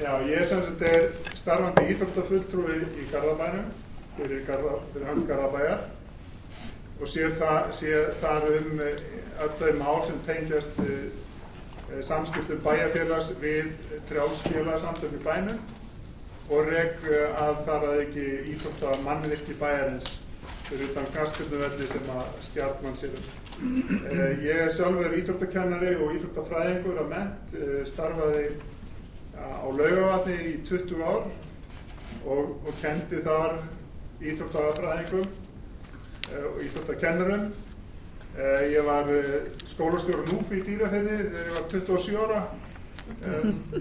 Já, ég sem sagt er starfandi íþróttafulltrúi í Garðabænum fyrir, Garða, fyrir hand Garðabæjar og sér, það, sér þar um eh, öll þau mál sem tengjast uh, samskiptum bæjarfélags við trjálsfélagsamtök í bænum og reg að þar að ekki íþrótta mannvirki bæjarins fyrir utan knaspirnuvelli sem að stjartmann sér um. Uh, ég er sjálfur íþróttakennari og íþróttafræðingur að ment, starfaði á laugavatni í 20 ár og, og kendi þar íþróttafræðingum og íþróttakennurum. Ég var skólastjóru núp í dýrafeyði þegar ég var 27 ára,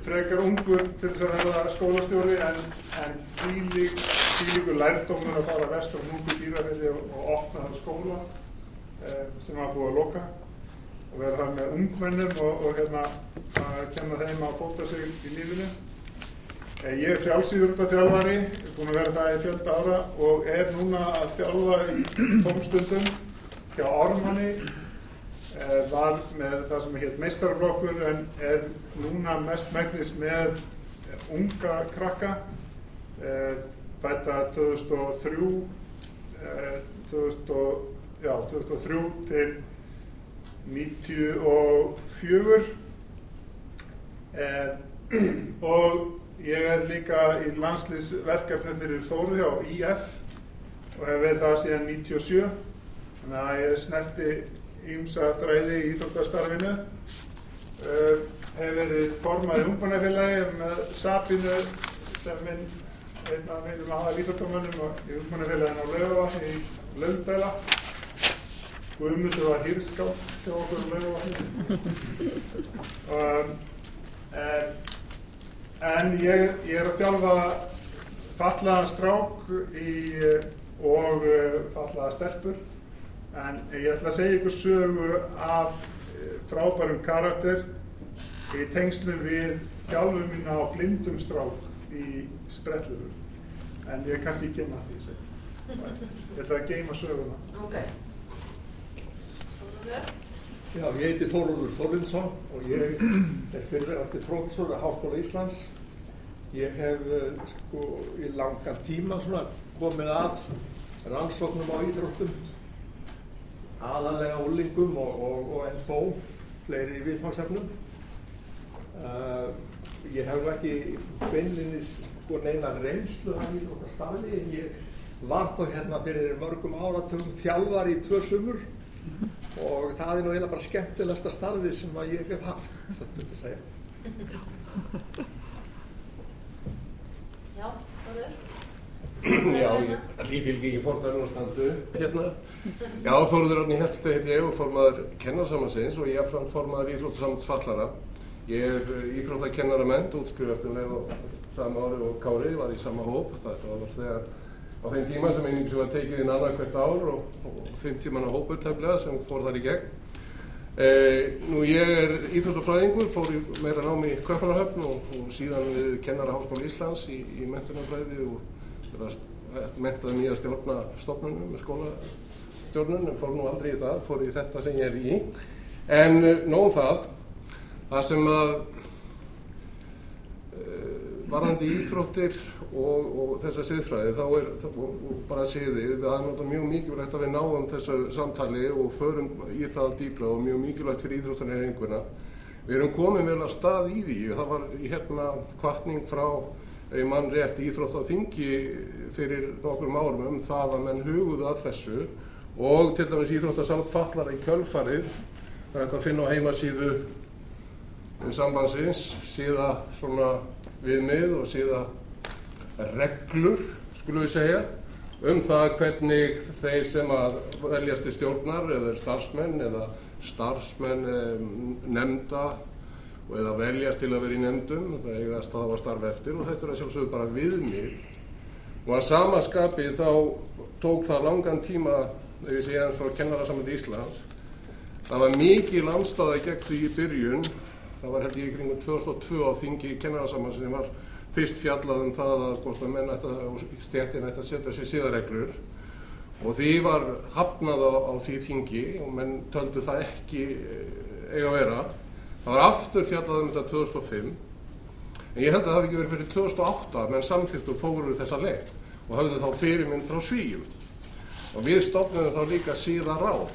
frekar ungur til þess að verða skólastjóri en, en þýlíkur lærdómur að fara vestur núp í dýrafeyði og, og opna það skóla sem var búið að loka og vera þar með ungmennum og, og hérna að kenna þeim að fóta sig í lífinu. Ég er frjálsýðurutaþjálfari, er búin að vera það í fjölda ára og er núna að þjálfa í tómstundum hjá Ármanni. Var með það sem heit meistarflokkur en er núna mest megnis með unga krakka. Bæta 2003, 2000, já, 2003 til 94 eh, og ég er líka í landslýsverkefni fyrir Þóruðjá IF og hef verið það síðan 97 þannig að ég snerti ímsa þræði í Íþróttastarfinu. Uh, hef verið formað í ungmannafélagi með Sabinu sem minn einn af minnum aðal Íþróttamönnum í ungmannafélagin á Laugavatni í Laundæla Guðmundur var hýrskátt hjá okkur um laugavatni. um, en, en ég, ég er að þjálfa fallaðan strák í, og uh, fallaða stelpur en ég ætla að segja ykkur sögu af uh, frábærum karakter í tengslu við þjálfum mína á blindum strák í spretlurum en ég er kannski ekki gemma því ég ætla að geima söguna. Okay. Já, ég heiti Þóróldur Þorlindsson og ég er fyrirverðandi prófessor á Háskóla Íslands. Ég hef sko í langan tíma svona komið að rannsóknum á íþróttum, aðalega úlingum og, og, og en þó fleiri viðfangsefnum. Uh, ég hef ekki beinlinis sko neina reynslu af íþróttastarfi en ég var þó hérna fyrir mörgum áratugum þjálfar í tvö sumur og það er nú eiginlega bara skemmtilegsta starfið sem að ég hef haft, þetta myndi að segja. Já, Þorður? Já, ég lífylgi ekki fórnæðin og standu hérna. Já, Þorður Árni Hjeltsteg heit ég og formaður kennarsamhansins og ég er fram formaður Íþróttasamhans fallara. Ég er íþróttakennarament, útskrifast um leið og sama ári og Kári var í sama hóp. Þetta var þegar á þeim tíma sem einnig sem var tekið inn annað hvert ár og, og 50 manna hópur tefnilega sem fór þar í gegn. E, nú ég er íþróttafræðingur, fór í meira námi í Kaupanahöfn og, og síðan við kennara Háskóla Íslands í, í mentunarfræði og mentaði nýja stjórnastofnunum með skólastjórnun en fór nú aldrei í það, fór í þetta sem ég er í. En nóðum það, það sem að varðandi íþróttir og, og þessa siðfræði þá er bara siði, það er náttúrulega mjög mikilvægt að við náum þessu samtali og förum í það dýpla og mjög mikilvægt fyrir íþróttanir Við erum komið vel að stað í því, það var hérna kvartning frá mann rétt íþrótt á þingi fyrir nokkrum árum um það að menn huguðu að þessu og til dæmis íþróttasamt fallar í kjölfarið, það er þetta að finna á heimasíðu sambandsins, síða svona viðmið og síða reglur, skulum við segja, um það hvernig þeir sem að veljast í stjórnar eða starfsmenn eða starfsmenn nefnda eða veljast til að vera í nefndum, það eigast að það var starf eftir og þetta er að sjálfsögðu bara viðmið. Og að samaskapi þá tók það langan tíma, þegar ég segja eins frá kennarasamönd Íslands, það var mikið landstaða gegn því í byrjun, það var held ég í kringum 2002 á þingi kennarasamönd sem var fyrst fjallað um það að hvort að menn ætti að stjættin ætti að setja sér síðareglur og því var hafnað á, á því þingi og menn töldu það ekki eiga að vera. Það var aftur fjallað um þetta 2005 En ég held að það hafi ekki verið fyrir 2008 að menn samþýttu fóru þessa leið og höfðu þá fyrirmynd frá svíjum. Og við stofnum þá líka síðan ráð.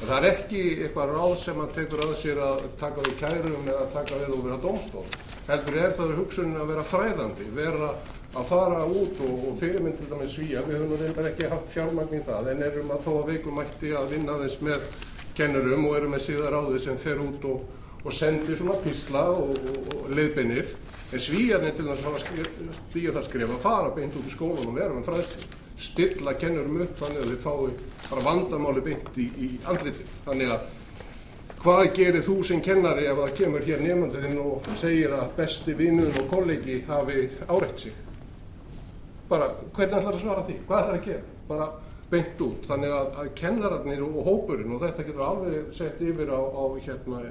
En það er ekki eitthvað ráð sem að tekur að sér að taka við kærum eða taka við og vera dómstól. Heldur er það hugsunin að vera fræðandi, vera að fara út og, og fyrirmynd til dæmis svíja. Við höfum reyndar ekki haft fjármagn í það en erum að þó að veikumætti að vinna þess með kennurum og erum með síðan ráði sem fer út og, og sendir svona písla og, og leiðbeinir. En svíjarnir til þess að stíja það skrif að fara beint út í skólan og vera með fræðslu. Stilla kennurum upp þannig að þið fái bara vandamáli beint í, í andliti. Þannig að hvað gerir þú sem kennari ef það kemur hér nefnandurinn og segir að besti vinnun og kollegi hafi áreitt sig? Bara hvernig ætlar að svara því? Hvað ætlar að gera? Bara beint út. Þannig að, að kennararnir og hópurinn og þetta getur alveg sett yfir á, á hérna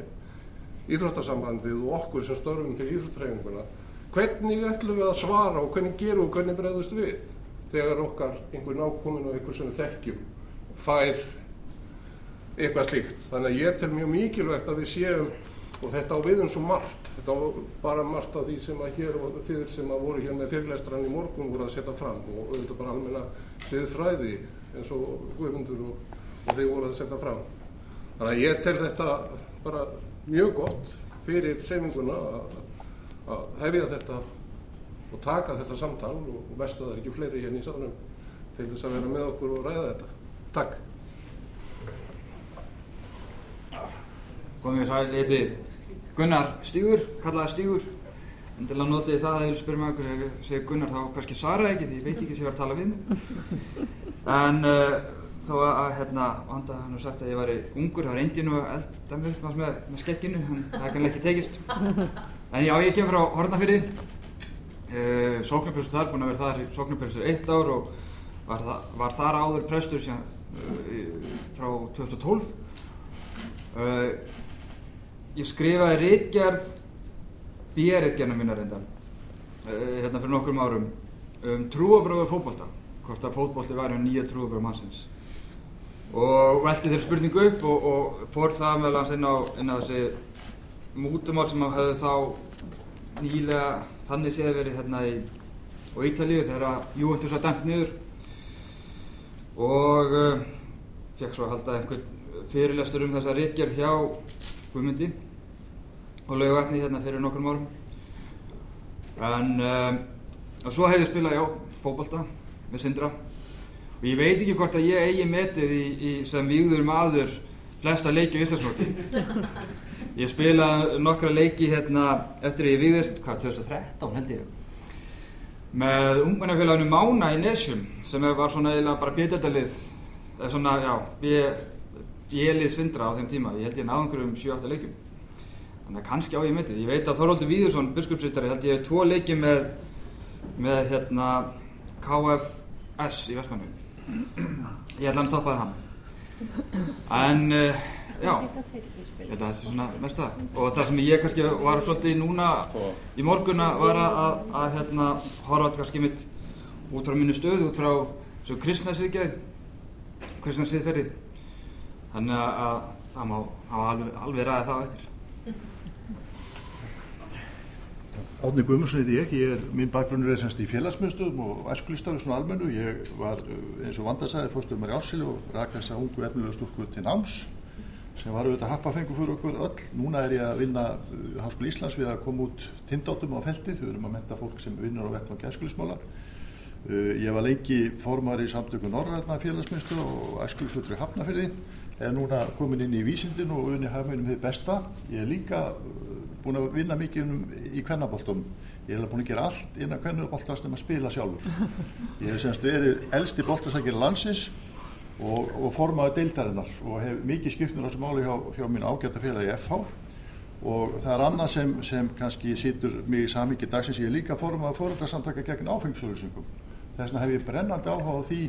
íþróttasambandið og okkur sem störfum fyrir íþróttræfinguna hvernig ætlum við að svara og hvernig gerum og hvernig bregðust við þegar okkar einhver nákomin og einhver sem við þekkjum fær eitthvað slíkt. Þannig að ég tel mjög mikilvægt að við séum og þetta á viðum svo margt þetta á bara margt af því sem að hér og þið sem að voru hér með fyrirleistran í morgun voru að setja fram og auðvitað bara almenna sviðið fræði eins og Guðmundur og, og þið voru að setja fram. Þannig að ég tel þetta bara mjög gott fyrir seiminguna að hefja þetta og taka þetta samtal og vestu að það er ekki fleiri hérna í salunum til þess að vera með okkur og ræða þetta. Takk. Komið sæl, ég heiti Gunnar Stígur, kallaði Stígur. En til að notið það að ég vil spyrja með okkur, ef ég segi Gunnar þá kannski svara ekki því ég veit ekki sem ég var að tala við mig. En uh, þó að hérna, Vanda hann har sagt að ég væri ungur, það var eindin og elda mig upp með, með skekkinu, en það er kannski ekki tekist. En já, ég kem frá Hortnafyrði, uh, sóknarprestur þar, búinn að vera þar sóknarprestur eitt ár og var, var þar áður prestur sem, uh, frá 2012. Uh, ég skrifaði reitgerð, B-reitgerna mína reyndan, hérna fyrir nokkrum árum, um trúabröður fótbolta, hvort að fótbolti væri um nýja trúabröður mannsins og velti þeirri spurningu upp og, og fór það meðal hans inn á, inn á þessi mútumál sem hafði þá nýlega þannig séð verið hérna í á Ítalíu þegar Juventus var dæmt niður. Og uh, fekk svo að halda einhvern fyrirlestur um þessa réttgerð hjá Guðmundi og laugatni hérna fyrir nokkrum árum. En um, og svo hef ég spilað já, fókbalta með Sindra. Og ég veit ekki hvort að ég eigi metið í, í sem výður maður flesta leiki á Íslandsmóti ég spilaði nokkra leiki hérna eftir að ég výðist, hvað, 2013 held ég. Með ungmennafélaginu Mána í Nesjum sem var svona eiginlega bara bjöldaldalið það er svona, já, bjölið Sindra á þeim tíma, ég held ég náðu einhverjum 7-8 leikjum. Þannig að kannski á ég metið, ég veit að Þorvaldur Víðursson, biskupsrittari, held ég tvo leiki með með hérna KFS í Vestmannu ég held að hann stoppaði hann. En uh, já ég held að það sé svona mest það og það sem ég kannski var svolítið núna í morgunna var að, að, að hérna horfa kannski mitt út frá mínu stöðu, út frá svo kristna siðgerð kristna siðferði þannig að, að það má hafa alveg, alveg ræði þá eftir. Átni Guðmundsson heiti ég, ég er, minn bakgrunnur er semst í félagsmyndstöðum og æskulistar og svona almennu. Ég var eins og vandasæði fórstöðum mér í ásili og rak þessa ungu efnilega stúlku til náms sem var auðvitað happafengu fyrir okkur öll. Núna er ég að vinna Háskóli Íslands við að koma út tindátum á feltið, við erum að menta fólk sem vinnur á vettfangi æskulismála. Ég var lengi formar í samtöku Norræna félagsmyndstöð og æskulisvöldri Hafnafyrði, er núna komin inn í vísindin og unni hafmeinum hefur besta. Ég er líka búin að vinna mikið um, í kvennaboltum ég hef búin að gera allt innan kvennaboltast um að spila sjálfur ég hef semst verið elsti boltasækir landsins og, og formaði deildarinnar og hef mikið skipnur á þessu máli hjá, hjá mín ágæta félagi FH og það er annað sem, sem kannski sýtur mig í samíki dagsins. Ég er líka formaði fóröldarsamtaka gegn áfengisauðlýsingum þess vegna hef ég brennandi áhuga á því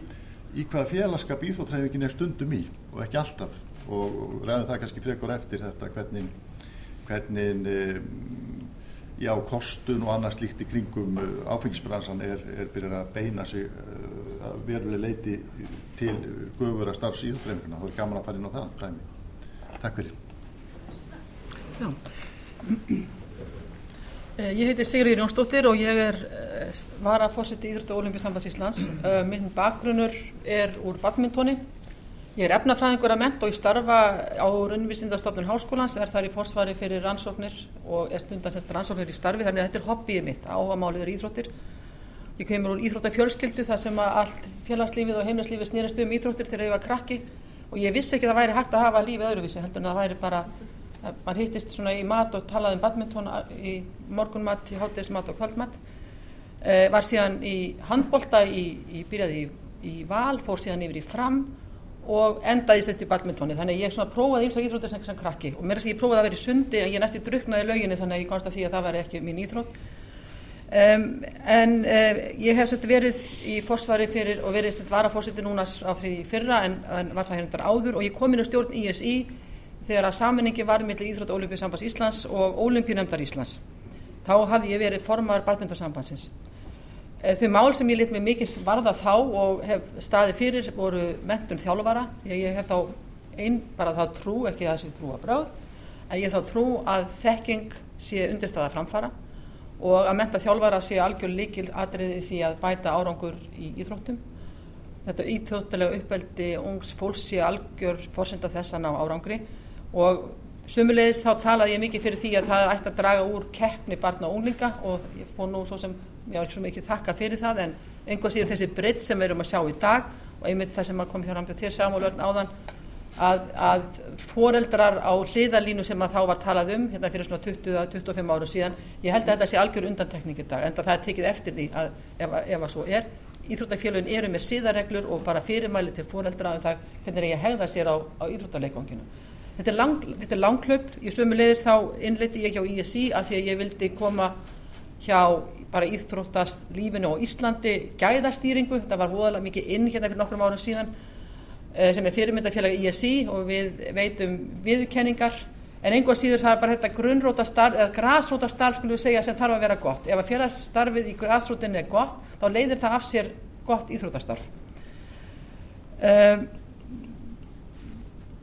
í hvaða félagskap íþróttræfingin er stundum í og ekki alltaf. Og, og ræðum það kannski frekur eftir þetta hvernig hvernig já, kostun og annað slíkt í kringum áfengisbransan er, er byrjað að beina sig að veruleg leiti til guðvöra starfs í útreifinguna. Það er gaman að fara inn á það. Dæmi. Takk fyrir. Já. Eh, Ég heiti Sigriður Jónsdóttir og ég er varafórseti Íþrótta og Olimpíusambands Íslands. Eh, Minn bakgrunnur er úr badmintoni. Ég er efnafræðingur að ment og ég starfa á Runnvísindastofnun Háskólans, er þar í forsvari fyrir rannsóknir og er stundast rannsóknir í starfi, þannig að þetta er hobbyið mitt, áhagamálið er íþróttir. Ég kemur úr íþróttafjölskyldu þar sem allt félagslífið og heimilislífið snýrist um íþróttir þegar ég var krakki. Og ég vissi ekki að það væri hægt að hafa lífið öðruvísi heldur en að það væri bara að mann hittist svona í mat og talaði um badminton í morgunmat, í hátegismat og kvöldmat. Uh, var síðan í í byrjaði í, í val, fór síðan yfir í fram og endaði sérst í badmintoni þannig ég svona prófaði ímsa íþróttir sem, sem krakki. Og mér er að ég prófaði að vera í sundi en ég nætti druknaði lauginni þannig að ég komst að því að það væri ekki mín íþrótt um, en uh, ég hef sérst verið í forsvari fyrir og verið sérst varafórsiti núna á því fyrra en, en var það hérna áður og ég kom inn á stjórn ISI þegar að saminningi var millir Íþrótt og Ólimpíusambands Íslands og Ólimpíunemndar Íslands. Þá hafði ég verið formar badmyndarsambandsins. Þau mál sem ég lit mig mikið varða þá og hef staði fyrir voru mentun þjálfara. Ég hef þá einn bara þá trú, ekki það sem trú að bráð, en ég þá trú að þekking sé undirstaða framfara og að menta þjálfara sé algjör líkil atriði því að bæta árangur í íþróttum. Þetta íþjóttilega uppeldi ungs fólks sé algjör fórsenda þess að ná árangri og sumulegist þá talaði ég mikið fyrir því að það ætti að draga úr keppni barna og unglinga og ég fór nú svo sem, ég var ekki svo mikið þakka fyrir það en einhvað síður þessi breytt sem við erum að sjá í dag og einmitt það sem kom hér ámlega þér Samuel Örn áðan að, að foreldrar á hliðalínu sem að þá var talað um hérna fyrir svona 20-25 árum síðan ég held að þetta sé algjör undantekning í dag en það er tekið eftir því að ef, ef að svo er. Íþróttafélagin eru með síðarreglur og bara fyrirmæli til foreldra um það hvernig ég hegða sér á, á íþróttaleikvanginu. Þetta er, lang, þetta er langklöp, ég sömulegis þá innleiti ég hjá ISI að því að ég vildi koma hjá bara íþróttast lífinu á Íslandi gæðastýringu, þetta var voðalega mikið inn hérna fyrir nokkrum árum síðan sem er fyrirmyndafélag ISI og við veitum viðurkenningar en einhvað síður það er bara þetta grunnróta starf eða grásróta starf skulum við segja sem þarf að vera gott. Ef að félagsstarfið í grásrótinni er gott þá leiðir það af sér gott íþróttastarf. Um,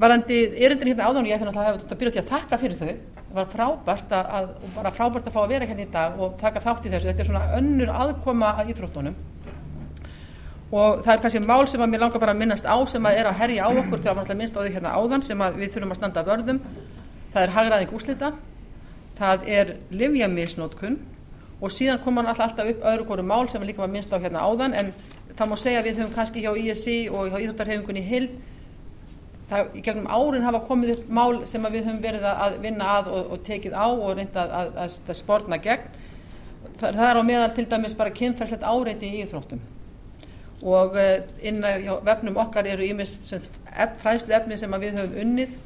varandi erindin hérna áðan og ég ætla að hafa byrjað því að þakka fyrir þau það var frábært að, að, frábært að fá að vera hérna í dag og taka þátt í þessu þetta er svona önnur aðkoma að íþróttunum og það er kannski mál sem að mér langar bara að minnast á sem að er að herja á okkur þegar maður minnst á því hérna áðan sem að við þurfum að standa vörðum það er hagraðing úslita það er livjamisnótkun og síðan kom hann alltaf upp öðru hverju mál sem líka var minnst á hérna áðan. En það má segja að við höfum kannski hjá ISI og hjá Íþróttarhefingunni hild það í gegnum árin hafa komið upp mál sem við höfum verið að vinna að og, og tekið á og reynda að, að, að spórna og inn á vefnum okkar eru ímest fræðslu efni sem við höfum unnið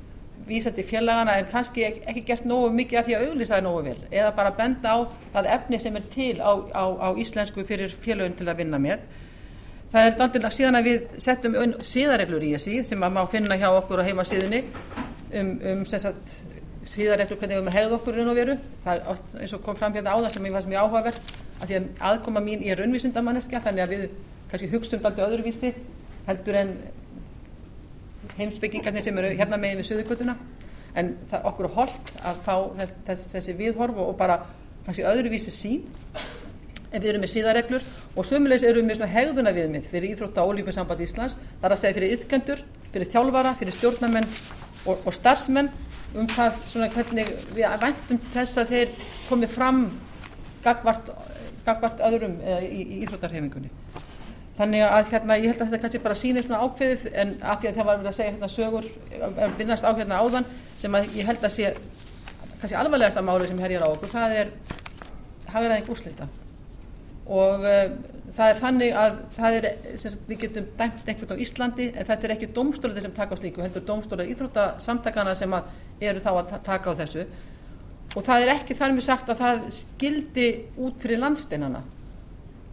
vísað til félagana en kannski ekki gert nógu mikið af því að auglýsa það nógu vel eða bara benda á það efni sem er til á, á, á íslensku fyrir félagin til að vinna með. Það er dandilega síðan að við settum síðareglur í þessi sem að má finna hjá okkur á heimasíðunni um, um síðareglur hvernig við hegða okkur inn og veru. Það er oft, eins og kom fram hérna á það sem ég var sem ég áhugaverð að því að aðkoma mín ég er raunvísindamanniska þannig að við kannski hugstuðum alltaf öðruvísi heldur en heimsbyggingarnir sem eru hérna megin við söðurkvötuna en það okkur er holdt að fá þess, þessi viðhorf og bara kannski öðruvísi sín en við erum með síðareglur og sömulegs erum við með hegðuna viðmið fyrir Íþrótta og Ólífisamband Íslands, það er að segja fyrir yðkendur, fyrir þjálfara, fyrir stjórnarmenn og, og starfsmenn um það svona hvernig við væntum þess að þeir komi fram gagvart, gagvart öðrum í, í Íþróttarhefingunni. Þannig að hérna, ég held að þetta kannski bara sýnir svona ákveðið en af því að það var verið að segja hérna sögur, að vinnast á hérna áðan sem að ég held að sé kannski alvarlegast af máli sem herjar á okkur, það er hagræðing úslita og uh, það er þannig að það er, sagt, við getum dæmt einhvern á Íslandi en þetta er ekki domstólar sem taka á slíku, heldur domstólar íþróttasamtakana sem eru þá að taka á þessu. Og það er ekki þar með sagt að það skildi út fyrir landsteinana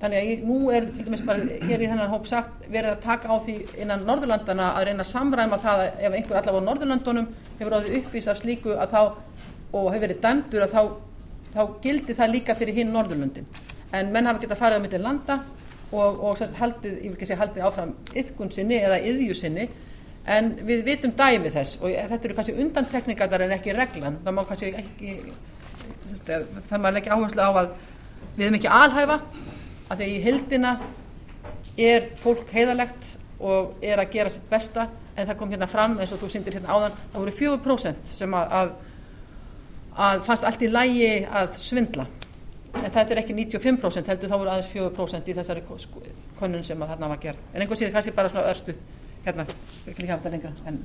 þannig að nú er bara, hér í þennan hóp sagt verið að taka á því innan Norðurlandana að reyna að samræma það ef einhver allavega á Norðurlandunum hefur áður uppvís af slíku að þá og hefur verið dæmdur að þá, þá gildi það líka fyrir hinn Norðurlundin en menn hafa gett að fara á milli landa og, og sérst, haldið, ég vil ekki segja haldið áfram yðkun sinni eða yðju sinni en við vitum dæmi þess og þetta eru kannski undantekningar en ekki reglan. Það má kannski ekki það maður leggja áherslu á að við erum ekki alhæfa að því að í hildina er fólk heiðalegt og er að gera sitt besta en það kom hérna fram eins og þú syndir hérna áðan það voru 4% sem að, að, að fannst allt í lægi að svindla. En þetta er ekki 95% heldur þá voru aðeins 4% í þessari ko- sko- sem að þarna var gerð. En einhvern síðan kannski bara svona örstu hérna, ekki hafa þetta lengra en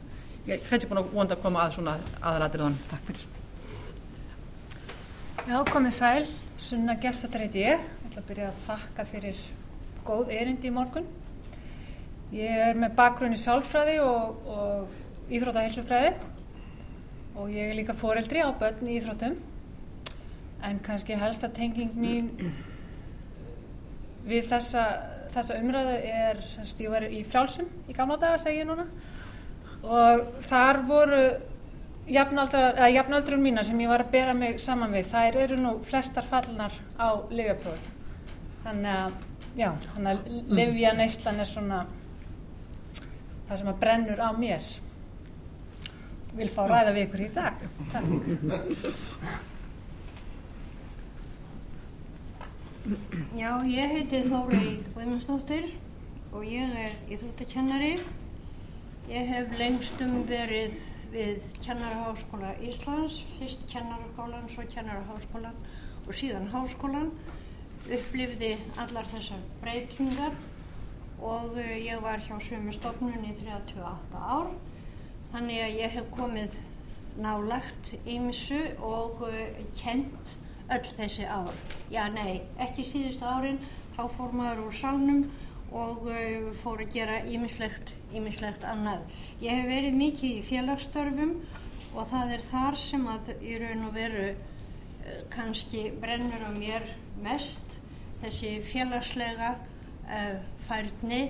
ég er kannski búin að vonda að koma að svona aðratriðan, takk fyrir. Já, komið sæl, Sunna Gestatar heiti ég. Ætla að byrja að þakka fyrir góð erindi í morgun. Ég er með bakgrunn í sálfræði og, og íþróttahelsufræði og ég er líka foreldri á börn í íþróttum. En kannski helsta tenging mín við þessa, þessa umræðu er, semst, ég var í frjálsum í gamla daga, segi ég núna. Og þar voru jafnaldrun mína sem ég var að bera mig saman við, þær eru nú flestar fallnar á lifjaprófi. Þannig að, já, þannig að lifja neyslan er svona það sem að brennur á mér. Vil fá að ræða við ykkur í dag. Takk. Já, ég heiti Þórey Guðmundsdóttir og ég er íþróttakennari. Ég hef lengstum verið við Kennaraháskóla Íslands, fyrst Kennaraskólan, svo Kennaraháskólan og síðan Háskólan. Upplifði allar þessar breytingar og eh, ég var hjá sömu stofnun í 38 ár. Þannig að ég hef komið nálagt ímsu og uh, kent öll þessi ár. Já, nei, ekki síðustu árin, þá fór maður úr salnum og uh, fór að gera ímislegt, ímislegt annað. Ég hef verið mikið í félagsstörfum og það er þar sem að í raun og veru kannski brennur á mér mest þessi félagslega uh, færni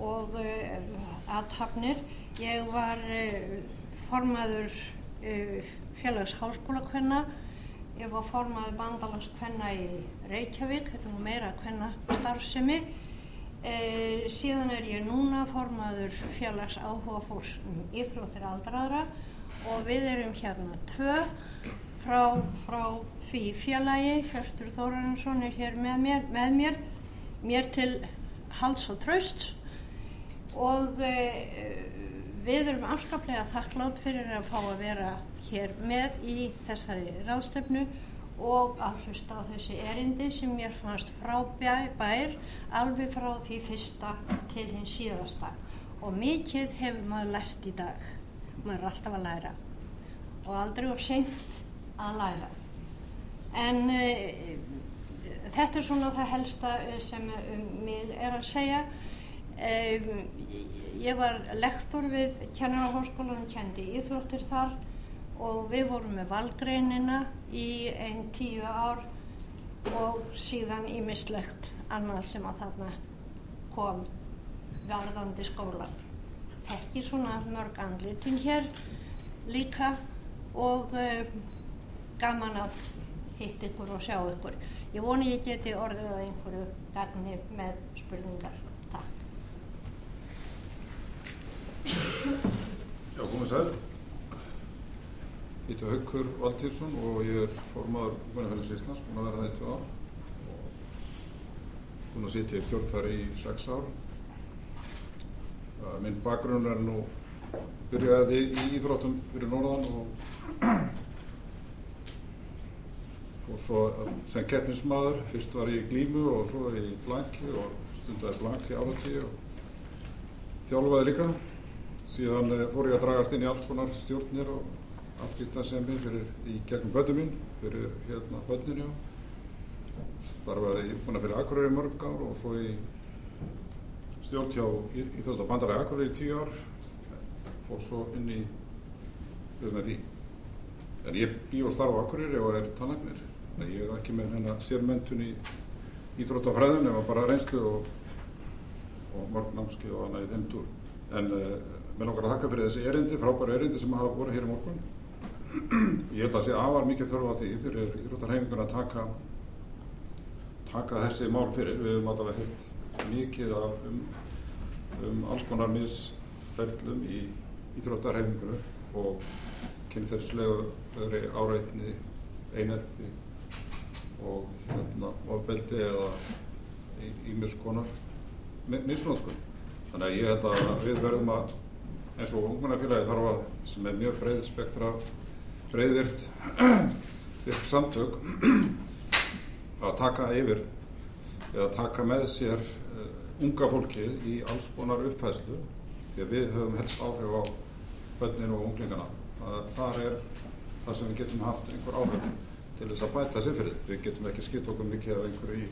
og uh, aðhafnir. Ég var uh, formaður uh, félags háskólakvenna Ég var formaður bandalagskvenna í Reykjavík, þetta nú meira kvenna starfsemi. Síðan er ég núna formaður félags áhuga fólks um íþróttir aldraðra og við erum hérna tvö frá, frá því félagi, Hjörstur Þórarinsson er hér með mér, með mér, mér til hals og trösts og e, við erum afskaplega þakklátt fyrir að fá að vera hér með í þessari ráðstefnu og að hlusta á þessi erindi sem mér fannst frábær alveg frá því fyrsta til hins síðasta. Og mikið hefur maður lært í dag. Maður er alltaf að læra. Og aldrei og seint að læra en uh, þetta er svona það helsta sem um mig er að segja um, ég var lektor við kennaraháskólanum, kendi íþróttir þar og við vorum með valgreinina í einn tíu ár og síðan ímislegt annað sem að þarna kom varðandi skóla. Þekki svona mörg andlitin hér líka og uh, gaman að hitt ykkur og sjá ykkur. Ég voni ég geti orðið að einhverju gagni með spurningar. Takk. Já, komið sæl. Ég heiti Haukur Valtýrsson og ég er formaður Búinafélags Íslands, búin að vera það í tvö ár búin að sitja í stjórn þar í sex ár. Uh, minn bakgrunn er nú byrjaði í íþróttum fyrir Norðan og og svo sem keppnismadur, fyrst var ég í glímu og svo í blanki og stundaði blanki áratíu og þjálfaði líka. Síðan eh, fór ég að dragast inn í alls konar stjórnir og afskiptasemi fyrir í gegnum börnum mín, fyrir hérna börninu. Starfaði ég búin að fyrir Akureyri mörg ár og svo í stjórn hjá Íþjóðabandari Akureyri í tíu ár. Fór svo inn í UMFI. En ég bý og starfa á Akureyri og er tannagnir. Ég er ekki með hennar sérmentun í íþróttafræðin ef bara reynslu og, og mörg námski og annað í þeim túr. En uh, mér langar að þakka fyrir þessi erindi, frábæri erindi sem hafa voru hér í morgun. Ég held að sé afar mikið þörfa því fyrir íþróttarhefingun að taka, taka þessi mál fyrir. Við höfum alltaf heilt mikið af um, um alls konar misferlum í íþróttarhefingunum og kynferðslegu áreitni, einelti, og hérna, ofbeldi eða ímis konar mi- misnotkun. Þannig að ég held að við verðum að, eins og ungmennafélagi þarf að, sem er mjög breið spektra, breiðvirt, virk samtök, að taka yfir eða taka með sér uh, unga fólkið í alls konar upphæðslu því að við höfum helst áhrif á börnin og unglingana. Það, þar er það sem við getum haft einhver áhrif til þess að bæta sér fyrir. Við getum ekki skipt okkur mikið af einhverju í,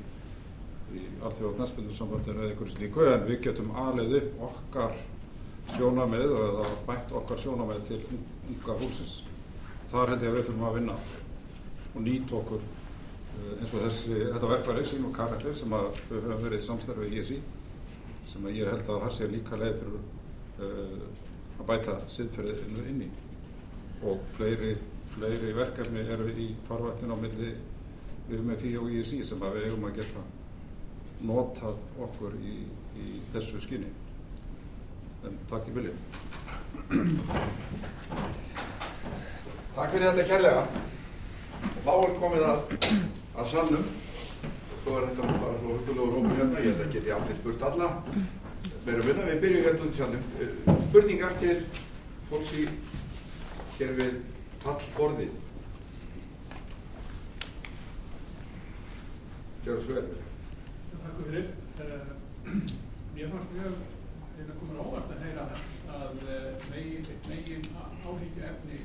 í alþjóða knæspindusambandinu eða einhverju slíku en við getum alið upp okkar sjónamið eða bætt okkar sjónamið til unga húsins. Þar held ég að við þurfum að vinna og nýta okkur uh, eins og þessi, þetta verkværi sín og karakter sem við höfum verið í samstarfi í ESI sem ég held að það sé líka leið fyrir uh, að bæta siðferðinu inn í og fleiri, fleiri verkefni eru í farvættin á milli við með FÍ og ISI sem að við eigum að geta notað okkur í, í þessu skinni en takk í vilja Takk fyrir þetta kærlega. Þá er komið að, að sannum. Og svo er þetta bara svo huggulegur hópur hérna. Ég held að geti aldrei spurt alla. Meira vinna, við byrjum hérna út í sannum. Eh, Spurningar til fólks í hér við pallborðið. Gjör svo vel. Takk fyrir. Eh, Mér fannst mjög hérna komin óvart að heyra að eh, megin, megin áhyggju efni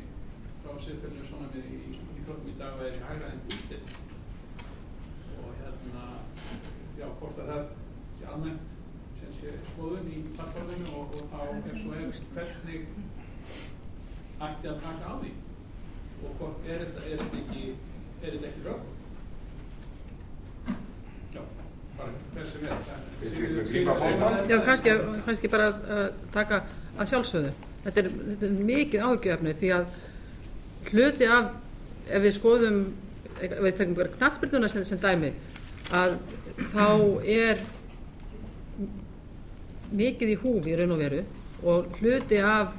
frá siðferðinu svona við í, í þróttum í dag væri hægra en úrslit. Og hérna, já, hvort að það sé almennt skoðun í plattforminu og, og þá ef svo er hvernig ætti að taka á því og hvort er þetta, er þetta ekki, er þetta ekki rögg? Já, bara hver sem er. Já, kannski, kannski bara að að taka að sjálfsögðu. Þetta er, þetta er mikið áhyggjöfni því að hluti af, ef við skoðum, ef við tekum bara knatsbyrnuna sem, sem dæmi, að þá er mikið í húfi í raun og veru og hluti af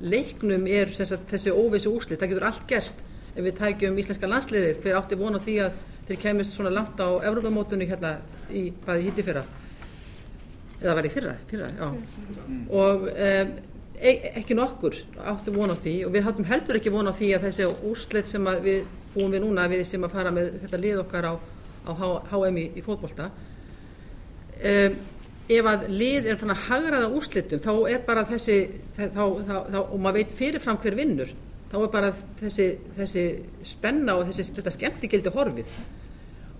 leiknum er sagt, þessi óvissu úrslit, það getur allt gerst. Ef við tækjum íslenska landsliðið hver átti von á því að þeir kemist svona langt á Evrópamótunni hérna í hvaði hitti fyrra? Eða var í fyrra, fyrra og um, e ekki nokkur átti von á því og við hattum heldur ekki von á því að þessi úrslit sem við búum við núna við sem að fara með þetta lið okkar á, á HM í, í fótbolta um, ef að lið er fann að hagraða úrslitum þá er bara þessi þá, þá, þá, og maður veit fyrirfram hver vinnur þá er bara þessi, þessi spenna og þessi, þetta skemmtigildi horfið.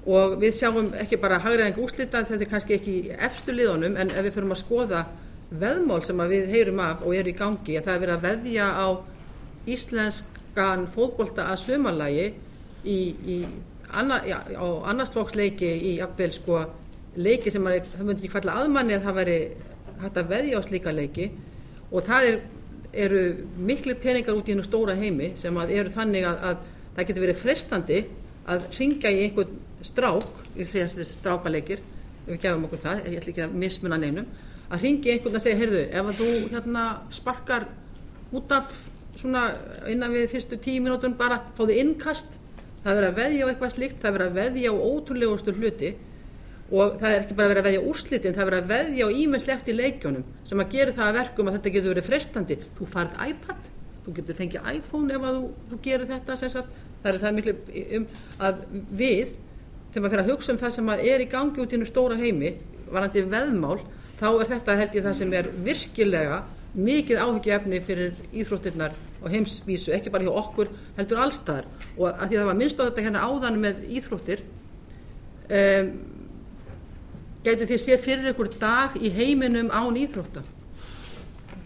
Og við sjáum ekki bara hagræðing úrslita, þetta er kannski ekki efstu liðunum, en ef við förum að skoða veðmál sem við heyrum af og eru í gangi, að það er verið að veðja á íslenskan fótbolta að sumarlægi í, í annar, já, á annarsflokksleiki í jafnvel sko leiki sem er, það myndi ekki falla aðmanni að það væri hægt að veðja á slíka leiki. Og það er, eru miklu peningar út í hennu stóra heimi sem að eru þannig að, að það getur verið frestandi að ringja í einhvern strák, ég segja þessi strákaleikir, ef við gefum okkur það, ég ætla ekki að mismuna neinum, að ringi einhvern að segja, heyrðu, ef að þú hérna sparkar út af svona innan við fyrstu tíu mínútur bara fáðu innkast, það er verið að veðja á eitthvað slíkt, það er verið að veðja á ótrúlegustu hluti og það er ekki bara verið að veðja úrslitin, það er verið að veðja á ímislegt í leikjónum sem að gera það að verkum að þetta getur verið frestandi. Þú farið iPad, þú getur fengið iPhone ef að þú, þú gerir þetta sagt, það er það miklu um að við, þegar maður fyrir að hugsa um það sem að er í gangi út í nú stóra heimi, varandi veðmál, þá er þetta held ég það sem er virkilega mikið áhyggjuefni fyrir íþróttirnar og heimsvísu, ekki bara hjá okkur, heldur allstaðar og að því að það var minnst á þetta hérna áðan með íþróttir um, gætu þið séð fyrir ykkur dag í heiminum án íþrótta?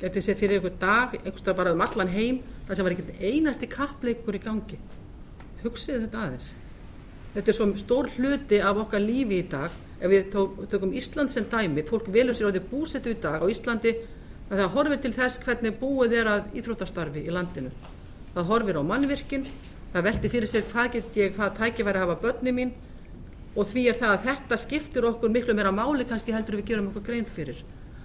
Gætu þið séð fyrir ykkur dag einhverstað bara um allan heim þar sem var ekkert einasti kappleikur í gangi? Hugsið þetta aðeins. Þetta er svo stór hluti af okkar lífi í dag. Ef við tökum Ísland sem dæmi fólk velur sér á því búsetu í dag á Íslandi að það horfir til þess hvernig búið er að íþróttastarfi í landinu. Það horfir á mannvirkin það velti fyrir sér hvað get ég, hvað tækifæri hafa börni mín og því er það að þetta skiptir okkur miklu meira máli kannski heldur við gerum okkur grein fyrir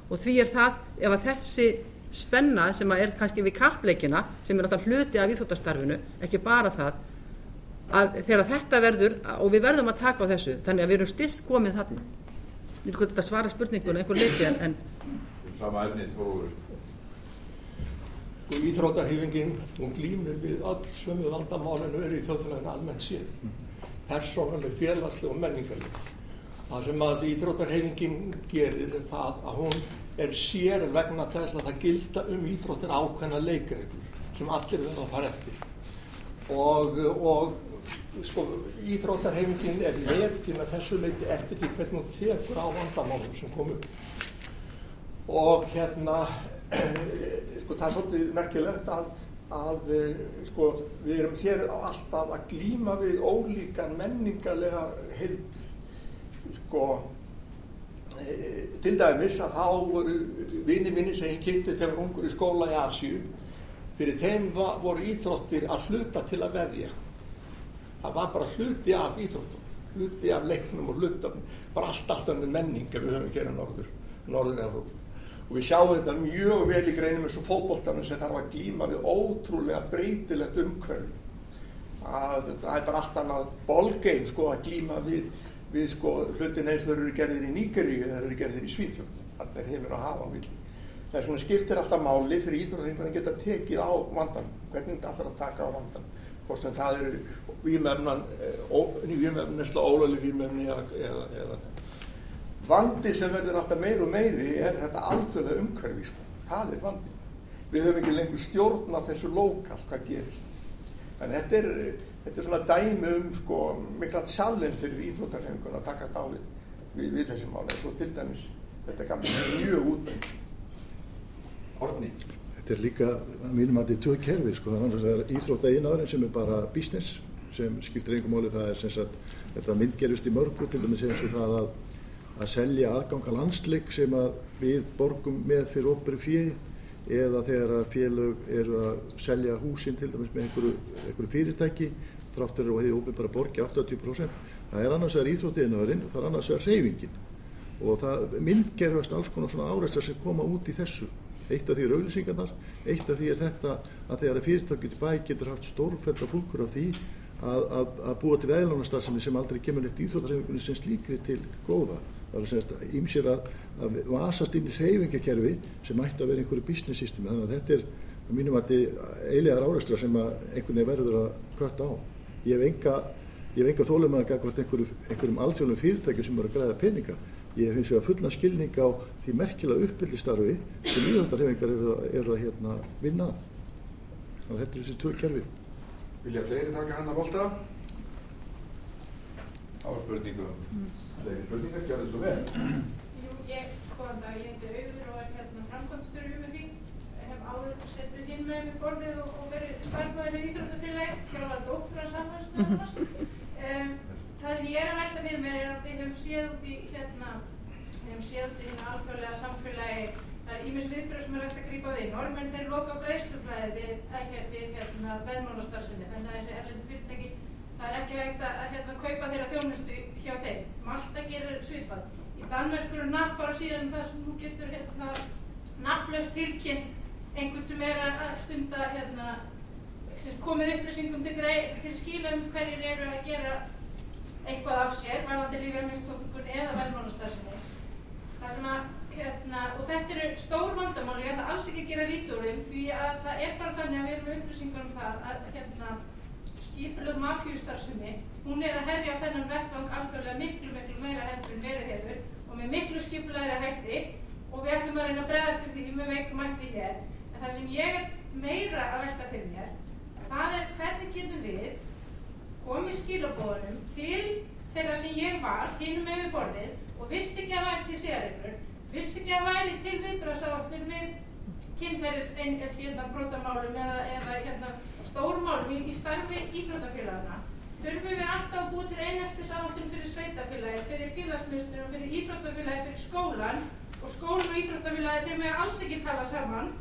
og því er það ef að þessi spenna sem að er kannski við kappleikina sem er alltaf hluti af íþróttastarfinu ekki bara það að þegar þetta verður og við verðum að taka á þessu þannig að við erum styrst komið þarna ég veit hvað þetta svara spurningunum einhver leiti en, en sama efni, Þórólfur. Sko íþróttarhefingin, hún glýmir við öll sömu vandamálinu eru í þjóðfélaginu almennt séð. Persónuleg, félagsleg og menningarleg. Það sem að íþróttarhefingin gerir er það að hún er sér vegna þess að það gilda um íþróttir ákveðna leikreglur sem allir verða að fara eftir. Og, og sko, íþróttarhefingin er metin að þessu leiti eftir því hvernig hún tekur á vandamálum sem kom upp. Og hérna, sko, það er svolítið merkilegt að, að sko, við erum hér alltaf að glýma við ólíkar menningarlega heild. Sko, e, til dæmis að þá voru vini minni sem ég kynnti þegar ungur í skóla í Asju, fyrir þeim var, voru íþróttir að hluta til að veðja. Það var bara hluti af íþróttum, hluti af leiknum og hlutum, bara allt allt önnur menning ef við höfum hér á norður, norður og við sjáum þetta mjög vel í greinum eins og fótbolltanum sem þarf að glýma við ótrúlega breytilegt umhverf að það er bara allt annað ballgame sko að glýma við, við sko hlutin eins þau eru gerðir í Nýgeri eða eru gerðir í Svíþjóð þetta er heimur að hafa á villi það er svona skiptir alltaf máli fyrir íþróðar að geta tekið á vandan hvernig þetta alltaf að taka á vandan hvort sem það eru vímefnan vímefnislega ólölu vímefni eða, eða, eða vandi sem verður alltaf meir og meiri er þetta alþjóðlega umhverfi sko. það er vandi. Við höfum ekki lengur stjórn af þessu lokal hvað gerist. En þetta er, þetta er svona dæmi um sko, mikla challenge fyrir íþróttarhengun að takast á við, við, við þessi máli og til dæmis þetta gamla mjög útvengt Orni Þetta er líka, mínum að þetta er tvö kerfi sko, þannig að það er íþrótta einaðurinn sem er bara business sem skiptir einhver máli. Það er sagt, þetta myndgerist í mörgu til dæmis eins og það að að selja aðganga landsleik sem að við borgum með fyrir óperu fíi eða þegar að félög eru að selja húsin til dæmis með einhverju, einhverju fyrirtæki þráttur og hefur óperu bara borgi 80% það er annars vegar íþróttiðinöðurinn og það er annars vegar reyfingin og það myndgerfast alls konar svona áreistar sem koma út í þessu. Eitt af því er auðlýsingarnar, eitt af því er þetta að þegar að fyrirtækið í bæ getur haft stórfælda fólkur af því að, að, að búa til veðlánastarfsemi sem aldrei kemur neitt íþróttarhefingunni sem slíkri til góða það er að ímsér að, að vasast inn í reyfingakerfi sem ætti að vera einhverju business systemi. Þannig að þetta er á mínum að þetta eilegar áreistra sem að einhvern veginn verður að kvötta á. Ég hef enga, enga þólum að einhverjum, einhverjum alþjóðum fyrirtækjum sem eru að græða peninga. Ég hef eins og að fulla skilning á því merkilega uppbyldistarfi sem íðvöldarhefingar eru, eru að hérna, vinna þannig að þetta er þessi tvö kerfi. Vilja fleiri taka hann að volta? Á spurningum. Fleiri spurningar, gjör þið svo vel. Jú, ég, góðan dag, ég heiti Auður og er hérna framkvæmstur um því. Hef áður settið inn með mér borðið og, og verið starfmaður í Íþróttafélagi, þjálfað dóttura samhans með annars. Um, það sem ég er að velta fyrir mér er að við höfum séð út í hérna, við höfum séð út í hérna alþjóðlega samfélagi Það er ímis viðbröð sem er eftir að grípa við. Normenn þeir loka á greiðsluflæði við, við hérna, veðmálastarsinni, þannig að þessi erlendu fyrirtæki, það er ekki hægt að hérna, kaupa þeirra þjónustu hjá þeim. Malta gerir svipað. Í Danmörk eru nappar á síðan það sem þú getur hérna, nafnlaust tilkynnt einhvern sem er að stunda hérna, komið upplýsingum til, til skila um hverjir eru að gera eitthvað af sér, varðandi lífið eða veðmálastarsinni. Það sem að Hérna, og þetta eru stór vandamál, ég ætla alls ekki að gera lítið úr þeim því að það er bara þannig að við erum upplýsingar um það að hérna, skipilög mafjústarfsemi, hún er að herja á þennan vettvang alþjóðlega miklu, miklu meira heldur en verið hefur og með miklu skipilæri hætti og við ætlum að reyna að bregðast því með veikum hætti hér. En það sem ég er meira að velta fyrir mér, það er hvernig getum við komið skilabóðunum til þeirra sem ég var, hinnum með við borðið og vissi ekki að væri til séregnur vissi ekki að væri til viðbröðsáallur við kynferðis hérna, brotamálum eða, eða hérna, stórmálum í, í starfi íþrótafélagana þurfum við alltaf að búa til einheltis áallun fyrir sveitafélagi, fyrir félagsmyndstunum, fyrir íþrótafélagi, fyrir skólan og skólan og íþrótafélagi þeim er alls ekki tala saman.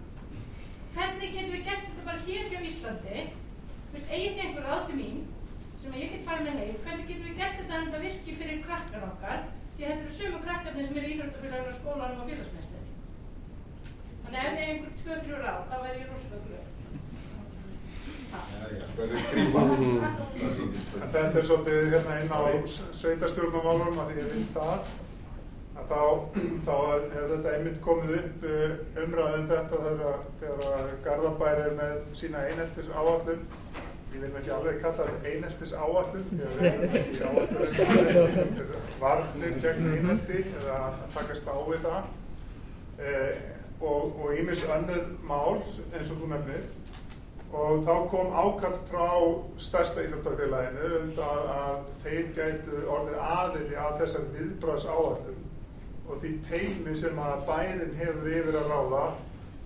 Hvernig getum við gert þetta bara hér hjá Íslandi? Eigið þið einhver átti mín sem ég get farið með heim? Hvernig getum við gert þetta en þetta virki fyrir krakkar okkar? Því þetta eru sömu krakkarnir sem eru í Íþróttafélaginu og skólanum og félagsmeistinni. Þannig ef þið er einhver tvö, þrjú ráð, þá væri ég rosalega gröð. Þetta er svolítið hérna inn á sveitarstjórnumálum að því ég vinn það. Að þá, þá hefur þetta einmitt komið upp uh, umræðum þetta þegar, þegar Garðabær er með sína eineltis áallun ég vil ekki alveg kalla þetta eineltis áallun því að við erum ekki áallun varnir gegn einelti eða að takast á við það. Eh, og, og ímis önnur mál eins og þú nefnir og þá kom ákall frá stærsta íþjóttarfélaginu um það að þeir gætu orðið aðili að þessar viðbræðs áallum og því teimi sem að bærin hefur yfir að ráða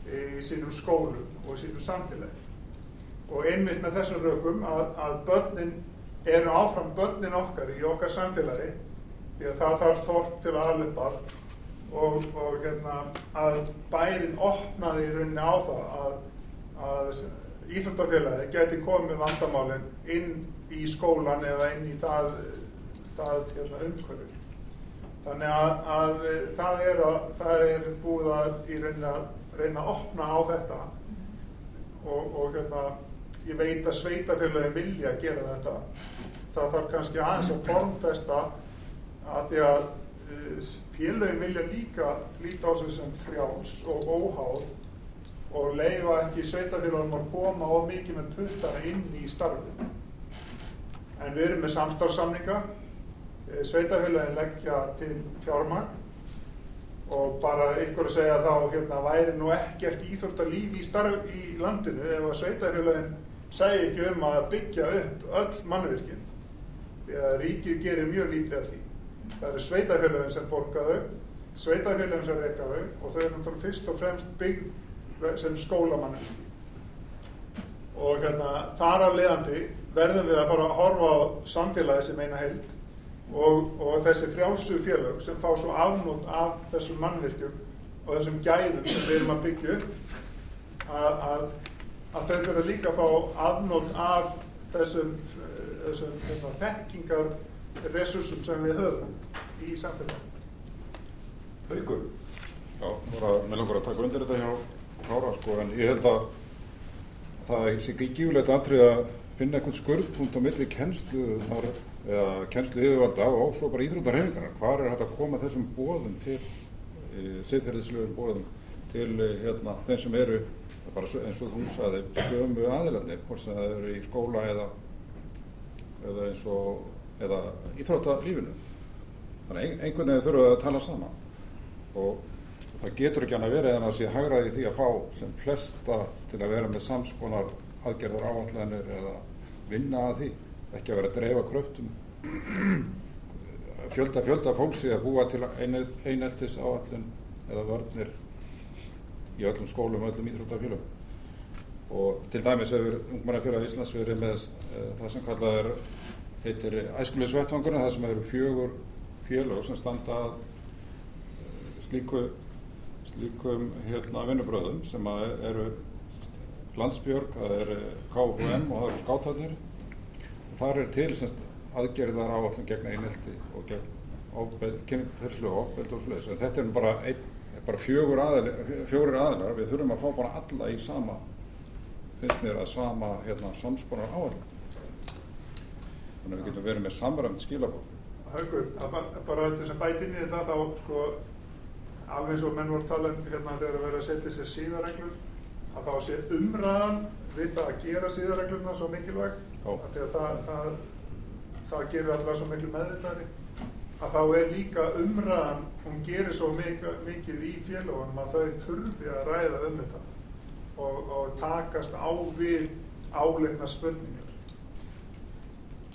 í sínum skólum og í sínum samfélagi. Og einmitt með þessum rökum að, að börnin eru áfram börnin okkar í okkar samfélagi því að það þarf þort til að alveg og, og hérna, að bærin opnaði í rauninni á það að, að íþróttafélagi geti komið vandamálinn inn í skólan eða inn í það, það hérna, umhverfið. Þannig að, að það, er að, það er búið að í reyna, reyna að opna á þetta og, og hérna, ég veit að sveitafélagin vilja að gera þetta. Það þarf kannski aðeins að formfesta að því að uh, félagin vilja líka líta á sig sem frjáls og óháð og leifa ekki sveitafélagunum að koma of mikið með puttana inn í starfinu. En við erum með samstarfsamninga sveitafélagin leggja til fjármagn og bara ykkur að segja þá hérna væri nú ekkert íþórtalíf í starf í landinu ef að sveitafélagin segi ekki um að byggja upp öll mannvirkinn því að ríkið gerir mjög lítið af því. Það eru sveitafélagin sem borga þau, sveitafélagin sem reyka þau og þau eru náttúrulega fyrst og fremst byggð sem skólamannvirki. Og hérna þar af leiðandi verðum við að fara að horfa á samfélagi sem eina heild og, og þessi frjálsu félög sem fá svo afnót af þessum mannvirkjum og þessum gæðum sem við erum að byggja upp að, að, að þau fyrir líka að fá afnót af þessum, þessum hérna, þekkingar resursum sem við höfum í samfélaginu. Haukur? Já, mér langar að taka undir þetta hjá Kára sko, en ég held að það sé ekki gífulegt aðtrið að finna einhvern skurðpunkt á milli kennslu eða kennslu yfirvalda og svo bara íþróttarhefingarna. Hvar er hægt að koma þessum bóðum til, e, siðferðislegum bóðum til e, hérna, þeim sem eru, eins og þú sagði, sömu aðilarnir, hvort sem það eru í skóla eða, eða eins og, eða íþróttarlífinu. Þannig ein, einhvern veginn við að tala saman og það getur ekki annað verið en að sé hagraði því að fá sem flesta til að vera með samskonar aðgerðar áallanir eða vinna að því ekki að vera að dreifa kröftum. Fjölda fjölda fólksi að búa til eineltis áallin eða vörnir í öllum skólum og öllum íþróttafélum og til dæmis hefur ungmannafélag Íslands verið með uh, það sem kallað er heitir æskulegsvettvangurinn það sem eru fjögur félög sem standa uh, slíku slíkum hérna vinnubröðum sem eru landsbjörg, það eru KFM og það eru skátarnir þar er til semst aðgerðar áallum gegn einelti og gegn kynferðslu og ofbeldi og sluðis. Þetta er bara, ein, bara fjögur, aðal, fjögur aðilar, við þurfum að fá bara alla í sama, finnst mér að sama hérna, samskonar áallum. Þannig að við getum verið með samræmt skilabótt. Haugur, bara þess að bæti inn í þetta þá sko alveg eins og menn voru að tala um hérna þegar að vera að setja sér síðareglur að þá sé umræðan við það að gera síðareglurna svo mikilvæg að það, það, það gerir alltaf svo miklu meðvitaðri að þá er líka umræðan hún gerir svo mikið í félagunum að þau þurfi að ræða um þetta og, og takast á við áleikna spurningar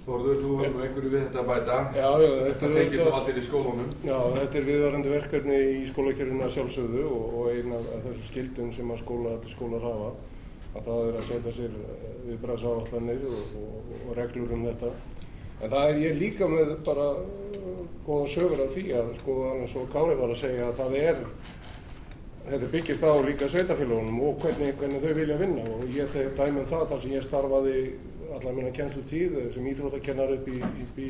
Þorður, þú verður einhverju við þetta að bæta. Já, já, þetta er tengist um allir í skólunum. Já, þetta er viðvarandi verkefni í skólakerfinu að sjálfsögðu og, og eina af þessu skildum sem að skóla, skólar hafa að það er að setja sér viðbræðsáallanir og, og, og reglur um þetta. En það er ég líka með bara góða sögur af því að sko eins og Kári var að segja að það er þetta byggist á líka sveitafélagunum og hvernig, hvernig þau vilja vinna og ég dæmum það þar sem ég starfaði allar minna kjenslu tíð sem íþróttakennar upp í, upp í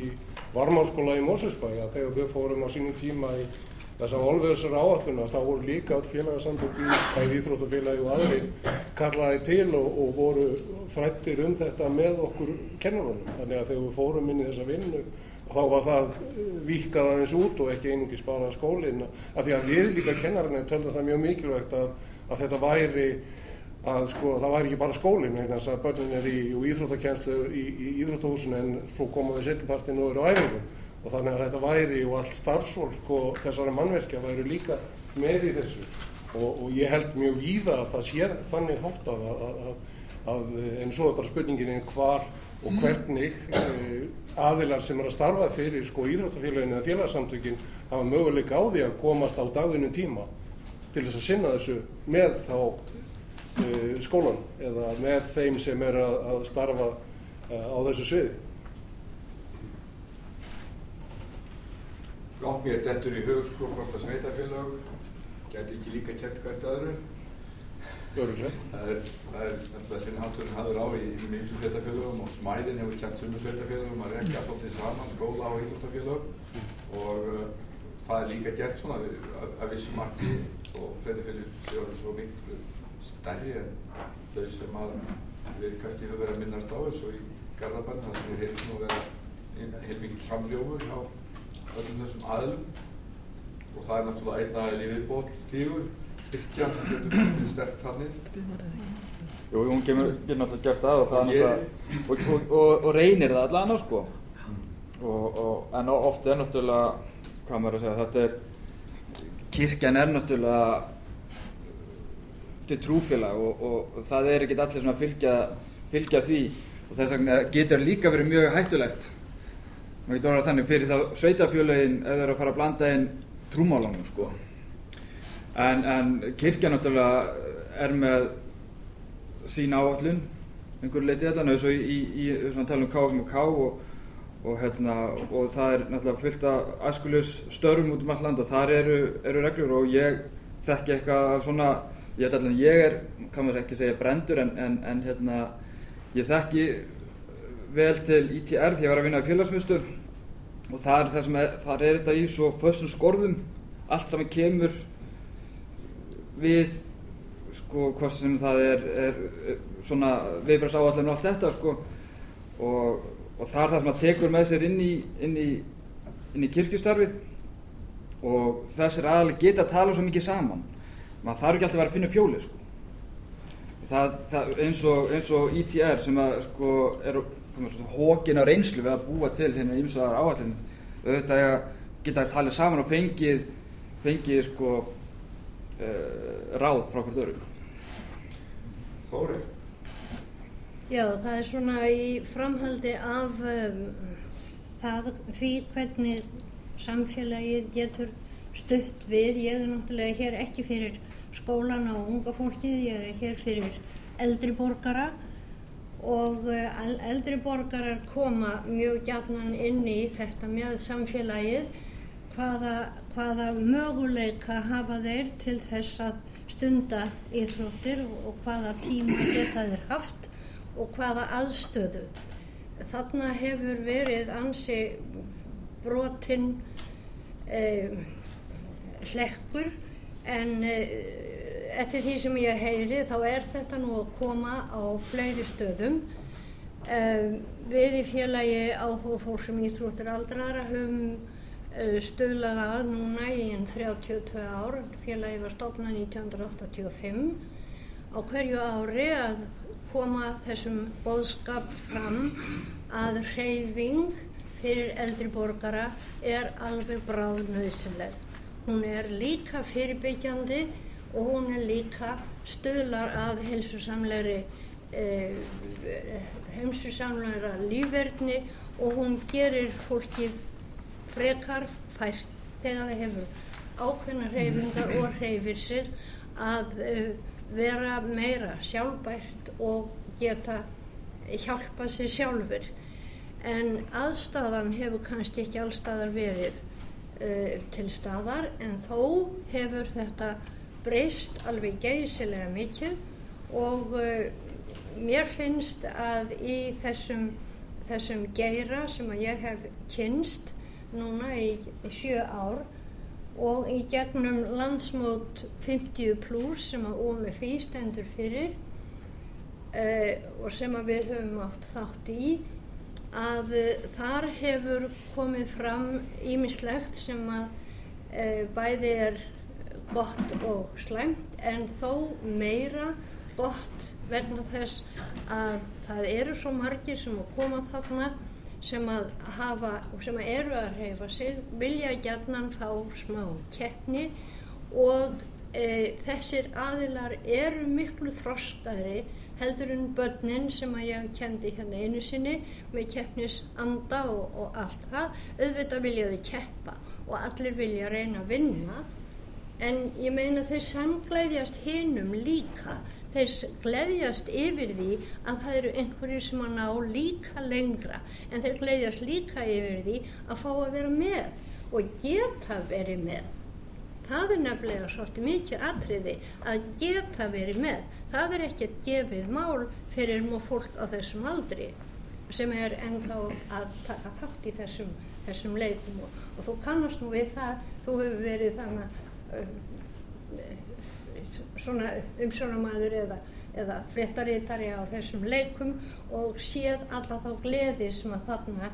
varmárskóla í Mósesbæ að þegar við fórum á sínum tíma í þessa volverðsar áalluna þá voru líka all félagasamtök í bæði íþróttafélagi og aðrir kallaði til og, og voru frættir um þetta með okkur kennarunum. Þannig að þegar við fórum inn í þessa vinnu þá var það vikað aðeins út og ekki einungis bara skólinn. Af því að við líka kennarinn tölðum það mjög mikilvægt að, að þetta væri að sko það væri ekki bara skólinn vegna þess að börnin er í, í íþróttakenslu í, í íþróttahúsinu en svo koma við setjupartinu og eru á æfingum og þannig að þetta væri og allt starfsfólk og þessari mannverkja væri líka með í þessu. Og, og ég held mjög víða að það sé þannig hátt að, að, að en svo er bara spurningin en hvar og hvernig e, aðilar sem er að starfa fyrir sko íþróttafélaginu eða félagsamtökin hafa möguleika á því að komast á dagvinnum tíma til þess að sinna þessu með þá e, skólan eða með þeim sem er að, að starfa e, á þessu sviði. Gátt mér dettur í hug sko hvort að sveitafélag geti ekki líka kert hvert öðru. Það er, það er nefnilega sinn háturinn hafður á í, í mjög sveitafélagum og smæðin hefur kert sumu sveitafélagum að rekja svolítið saman skóla og íþróttafélag og uh, það er líka gert svona við, að, að vissum marki og sveitafélag séu alveg svo miklu stærri en þau sem að við kannski höfum verið að minnast á þessu í Garðabænum þar sem við heyrðum að vera heilmikið samljófur hjá öllum þessum aðlum og það er náttúrulega einn aðeins í viðbót tígur, styrkja sem getur mjög sterkt þannig. Jú, hún getur náttúrulega gert það og það er náttúrulega, og, og, og, og reynir það allan á sko. En ofta er náttúrulega, hvað maður að segja, þetta er, kirkjan er náttúrulega trúfélag og það er ekkert allir svona að fylgja, fylgja því. Og þess vegna getur líka verið mjög hættulegt. Maður getur orðað þannig fyrir þá sveitafjölaugin ef þeir eru að fara að blanda inn trúmálanum sko. En, en kirkja náttúrulega er með sín áallun einhverju leiti allan eins og í, í, í svona talum KFMK og, og, hérna, og það er náttúrulega fullt af æskuljus störfum út um all land og þar eru, eru reglur og ég þekki eitthvað svona ég held allan ég er, kann maður ekki segja brendur en, en, en hérna ég þekki vel til ITR því að ég var að vinna í félagsmyndstur og það er er, þar er þetta í svo fössum skorðum. Allt sem kemur við sko hvort sem það er, er, svona viðbröðs áallin og allt þetta sko. Og, og það er það sem að tekur með sér inn í, inn í, inn í kirkjustarfið. Og þessir aðalega geta að tala svo mikið saman maður þarf ekki alltaf að vera að finna pjóli sko. Það, það eins, og, eins og ITR sem að sko er hókin á reynslu við að búa til hérna ímsaðar áallin auðvitað að geta að tala saman og fengið fengið sko uh, ráð frá hvort öru Þóri Já, það er svona í framhaldi af um, það, því hvernig samfélagið getur stutt við. Ég er náttúrulega hér ekki fyrir skólan og unga fólkið, ég er hér fyrir eldri borgara og uh, eldri borgarar koma mjög gætnan inn í þetta með samfélagið. Hvaða, hvaða möguleika hafa þeir til þess að stunda íþróttir og hvaða tíma geta þeir haft og hvaða aðstöðu. Þarna hefur verið ansi brotinn eh, hlekkur en eh, eftir því sem ég heyri þá er þetta nú að koma á fleiri stöðum. Eh, við í félagi áhuga fólk sem íþróttir aldrara höfum stöðlað að núna í enn 32 ár. Félagi var stofnað 1985 á hverju ári að koma þessum bóðskap fram að hreyfing fyrir eldri borgara er alveg bráðnauðsynleg. Hún er líka fyrirbyggjandi og hún er líka stöðlar af heilsusamlegri eh, heilsusamlegra lífverðni og hún gerir fólki frekar fært þegar það hefur ákveðna hreyfingar og hreyfir sig að uh, vera meira sjálfbært og geta hjálpað sér sjálfur. En aðstæðan hefur kannski ekki allstaðar verið uh, til staðar en þó hefur þetta breyst alveg geysilega mikið og uh, mér finnst að í þessum, þessum geira sem að ég hef kynst núna í, í sjö ár og í gegnum landsmót 50 plus sem að OMFI stendur fyrir uh, og sem að við höfum átt þátt í að uh, þar hefur komið fram ímislegt sem að uh, bæði er gott og slæmt en þó meira gott vegna þess að það eru svo margir sem að koma þarna sem að hafa og sem að eru að reyfa sig vilja gætnan fá smá keppni og e, þessir aðilar eru miklu þroskaðri heldur en börnin sem að ég kendi hérna einu sinni með keppnisanda og, og allt það. Auðvitað vilja þau keppa og allir vilja reyna að vinna en ég meina þeir samglæðjast hinum líka þeir gleðjast yfir því að það eru einhverju sem að ná líka lengra en þeir gleðjast líka yfir því að fá að vera með og geta verið með. Það er nefnilega svolítið mikið atriði að geta verið með. Það er ekkert gefið mál fyrir mjög fólk á þessum aldri sem er ennþá að taka þátt í þessum, þessum leikum og, og þú kannast nú við það, þú hefur verið þannig svona umsjónamaður eða, eða fréttarítari á þessum leikum og séð alla þá gleði sem að þarna